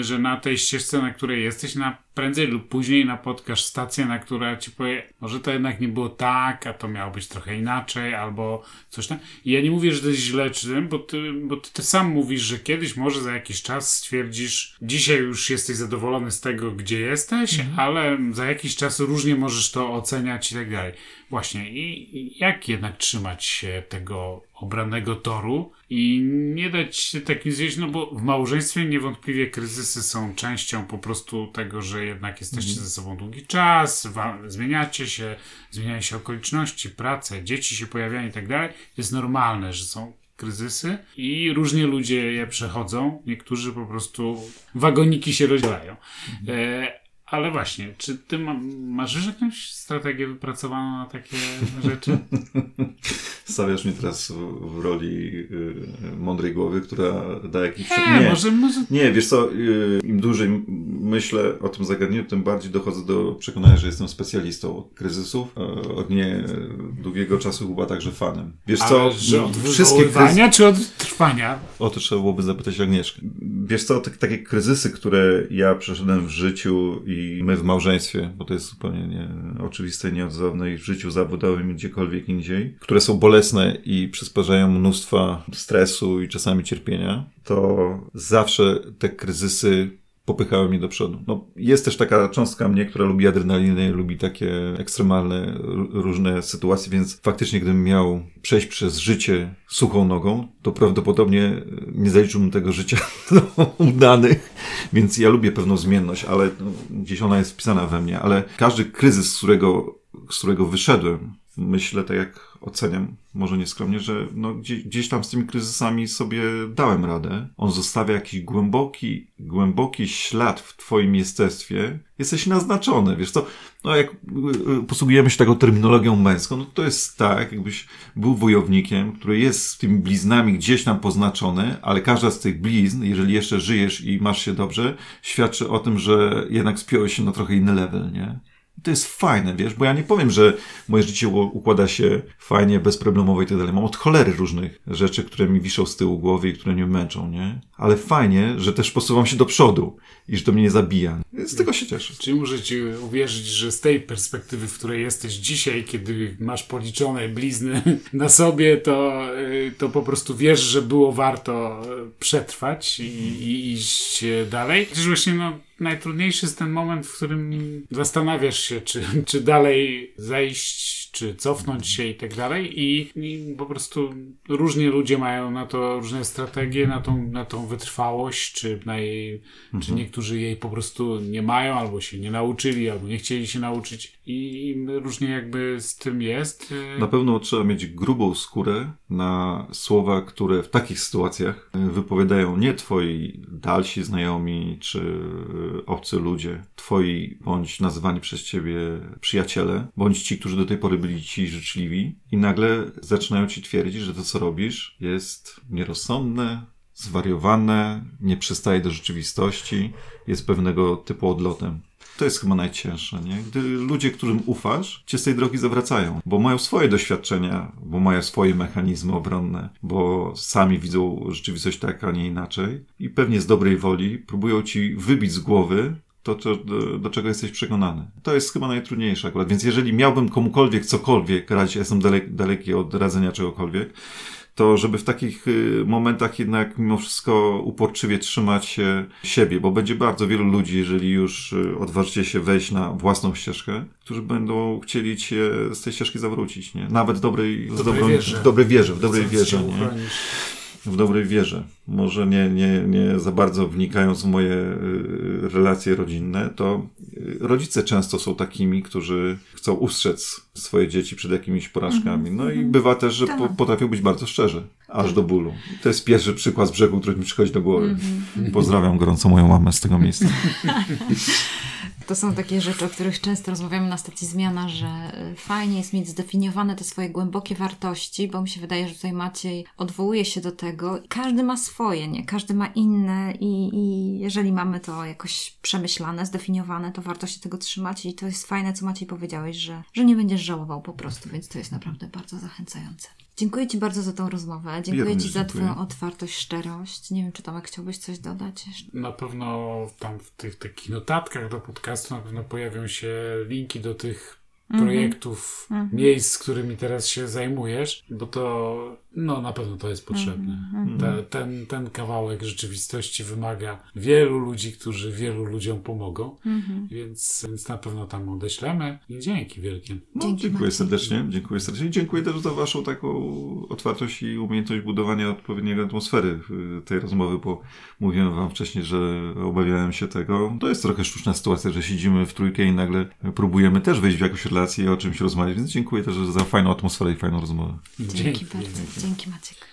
że na tej ścieżce, na której jesteś, na prędzej lub później napotkasz stację, na która ci powie, może to jednak nie było tak, a to miało być trochę inaczej, albo coś tam. I ja nie mówię, że to jest źle czy tym, bo ty, bo ty, ty sam mówisz, że kiedyś może za jakiś czas stwierdzisz, dzisiaj już jesteś zadowolony z tego, gdzie jesteś, ale za jakiś czas różnie możesz to oceniać i tak dalej. Właśnie, i i jak jednak trzymać się tego obranego toru i nie dać się takim zjeść, no bo w małżeństwie niewątpliwie kryzysy są częścią po prostu tego, że jednak jesteście ze sobą długi czas, zmieniacie się, zmieniają się okoliczności, prace, dzieci się pojawiają i tak dalej. Jest normalne, że są kryzysy i różnie ludzie je przechodzą. Niektórzy po prostu wagoniki się rozdzielają. E, ale właśnie, czy ty ma, masz już jakąś strategię wypracowaną na takie rzeczy? Stawiasz mnie teraz w, w roli y, mądrej głowy, która da jakiś... Nie, może, może Nie, wiesz co, y, im dłużej myślę o tym zagadnieniu, tym bardziej dochodzę do przekonania, że jestem specjalistą od kryzysów. E, Od nie długiego czasu chyba także fanem. Wiesz co, Ale, że od wszystkie czy od trwania? O to trzeba byłoby zapytać Agnieszkę. Wiesz co, tak, takie kryzysy, które ja przeszedłem w życiu i my w małżeństwie, bo to jest zupełnie nie, oczywiste i nieodzowne i w życiu zawodowym i gdziekolwiek indziej, które są bolesne i przysparzają mnóstwa stresu i czasami cierpienia, to zawsze te kryzysy popychały mnie do przodu. No, jest też taka cząstka mnie, która lubi adrenalinę, lubi takie ekstremalne różne sytuacje, więc faktycznie gdybym miał przejść przez życie suchą nogą, to prawdopodobnie nie zaliczyłbym tego życia do udanych, więc ja lubię pewną zmienność, ale no, gdzieś ona jest wpisana we mnie, ale każdy kryzys, z którego, z którego wyszedłem, myślę, tak jak oceniam, może nieskromnie, że no, gdzieś, gdzieś tam z tymi kryzysami sobie dałem radę. On zostawia jakiś głęboki, głęboki ślad w twoim jestestwie. Jesteś naznaczony, wiesz co, no jak y, y, posługujemy się taką terminologią męską, no to jest tak, jakbyś był wojownikiem, który jest z tymi bliznami gdzieś tam poznaczony, ale każda z tych blizn, jeżeli jeszcze żyjesz i masz się dobrze, świadczy o tym, że jednak spiąłeś się na trochę inny level, nie? To jest fajne, wiesz, bo ja nie powiem, że moje życie układa się fajnie, bezproblemowo i tak dalej. Mam od cholery różnych rzeczy, które mi wiszą z tyłu głowy i które mnie męczą, nie? Ale fajnie, że też posuwam się do przodu i że to mnie nie zabija. Z tego się cieszę. Czyli muszę ci uwierzyć, że z tej perspektywy, w której jesteś dzisiaj, kiedy masz policzone blizny na sobie, to, y, to po prostu wiesz, że było warto y, przetrwać i, i iść dalej. Przecież właśnie no, najtrudniejszy jest ten moment, w którym zastanawiasz się, czy, czy dalej zejść, czy cofnąć się i tak dalej. I, I po prostu różni ludzie mają na to różne strategie, na tą, na tą wytrwałość, czy na jej, czy niektórzy jej po prostu nie mają, albo się nie nauczyli, albo nie chcieli się nauczyć. I, i różnie jakby z tym jest. Na pewno trzeba mieć grubą skórę na słowa, które w takich sytuacjach wypowiadają nie twoi dalsi znajomi czy obcy ludzie, twoi bądź nazywani przez ciebie przyjaciele, bądź ci, którzy do tej pory byli ci życzliwi i nagle zaczynają ci twierdzić, że to, co robisz, jest nierozsądne, zwariowane, nie przystaje do rzeczywistości, jest pewnego typu odlotem. To jest chyba najcięższe, nie? Gdy ludzie, którym ufasz, cię z tej drogi zawracają, bo mają swoje doświadczenia, bo mają swoje mechanizmy obronne, bo sami widzą rzeczywistość tak, a nie inaczej i pewnie z dobrej woli próbują ci wybić z głowy to, do, do, do czego jesteś przekonany. To jest chyba najtrudniejsze akurat. Więc jeżeli miałbym komukolwiek cokolwiek radzić, ja jestem dalek, daleki od radzenia czegokolwiek, to żeby w takich y, momentach jednak mimo wszystko uporczywie trzymać się siebie, bo będzie bardzo wielu ludzi, jeżeli już y, odważycie się wejść na własną ścieżkę, którzy będą chcieli cię z tej ścieżki zawrócić, nie? Nawet w dobrej, dobrej wierze. w dobrej wierze, w dobrej Chcąc wierze, nie? uchronić. W dobrej wierze. Może nie, nie, nie za bardzo wnikając w moje y, relacje rodzinne, to y, rodzice często są takimi, którzy chcą ustrzec swoje dzieci przed jakimiś porażkami. No i bywa też, że po, potrafią być bardzo szczerzy, aż do bólu. To jest pierwszy przykład z brzegu, który mi przychodzi do głowy. Pozdrawiam gorąco moją mamę z tego miejsca. To są takie rzeczy, o których często rozmawiamy na stacji Zmiana, że y, fajnie jest mieć zdefiniowane te swoje głębokie wartości, bo mi się wydaje, że tutaj Maciej odwołuje się do tego. Każdy ma swoje, nie? Każdy ma inne i, i jeżeli mamy to jakoś przemyślane, zdefiniowane, to warto się tego trzymać i to jest fajne, co Maciej powiedziałeś, że, że nie będziesz żałował po prostu, więc to jest naprawdę bardzo zachęcające. Dziękuję Ci bardzo za tą rozmowę. Dziękuję Ci za dziękuję. Twoją otwartość, szczerość. Nie wiem, czy Tomek chciałbyś coś dodać jeszcze? Na pewno tam w tych takich notatkach do podcastu na pewno pojawią się linki do tych projektów, miejsc, z którymi teraz się zajmujesz, bo to no na pewno to jest potrzebne. Te, ten, ten kawałek rzeczywistości wymaga wielu ludzi, którzy wielu ludziom pomogą, więc, więc na pewno tam odeślemy i dzięki wielkie. No, Dzięki, dziękuję serdecznie, dziękuję serdecznie. Dziękuję też za Waszą taką otwartość i umiejętność budowania odpowiedniej atmosfery tej rozmowy, bo mówiłem Wam wcześniej, że obawiałem się tego. To jest trochę sztuczna sytuacja, że siedzimy w trójkę i nagle próbujemy też wejść w jakąś relację i o czymś rozmawiać, więc dziękuję też za fajną atmosferę i fajną rozmowę. Dzięki bardzo. Dzięki 元気マジック。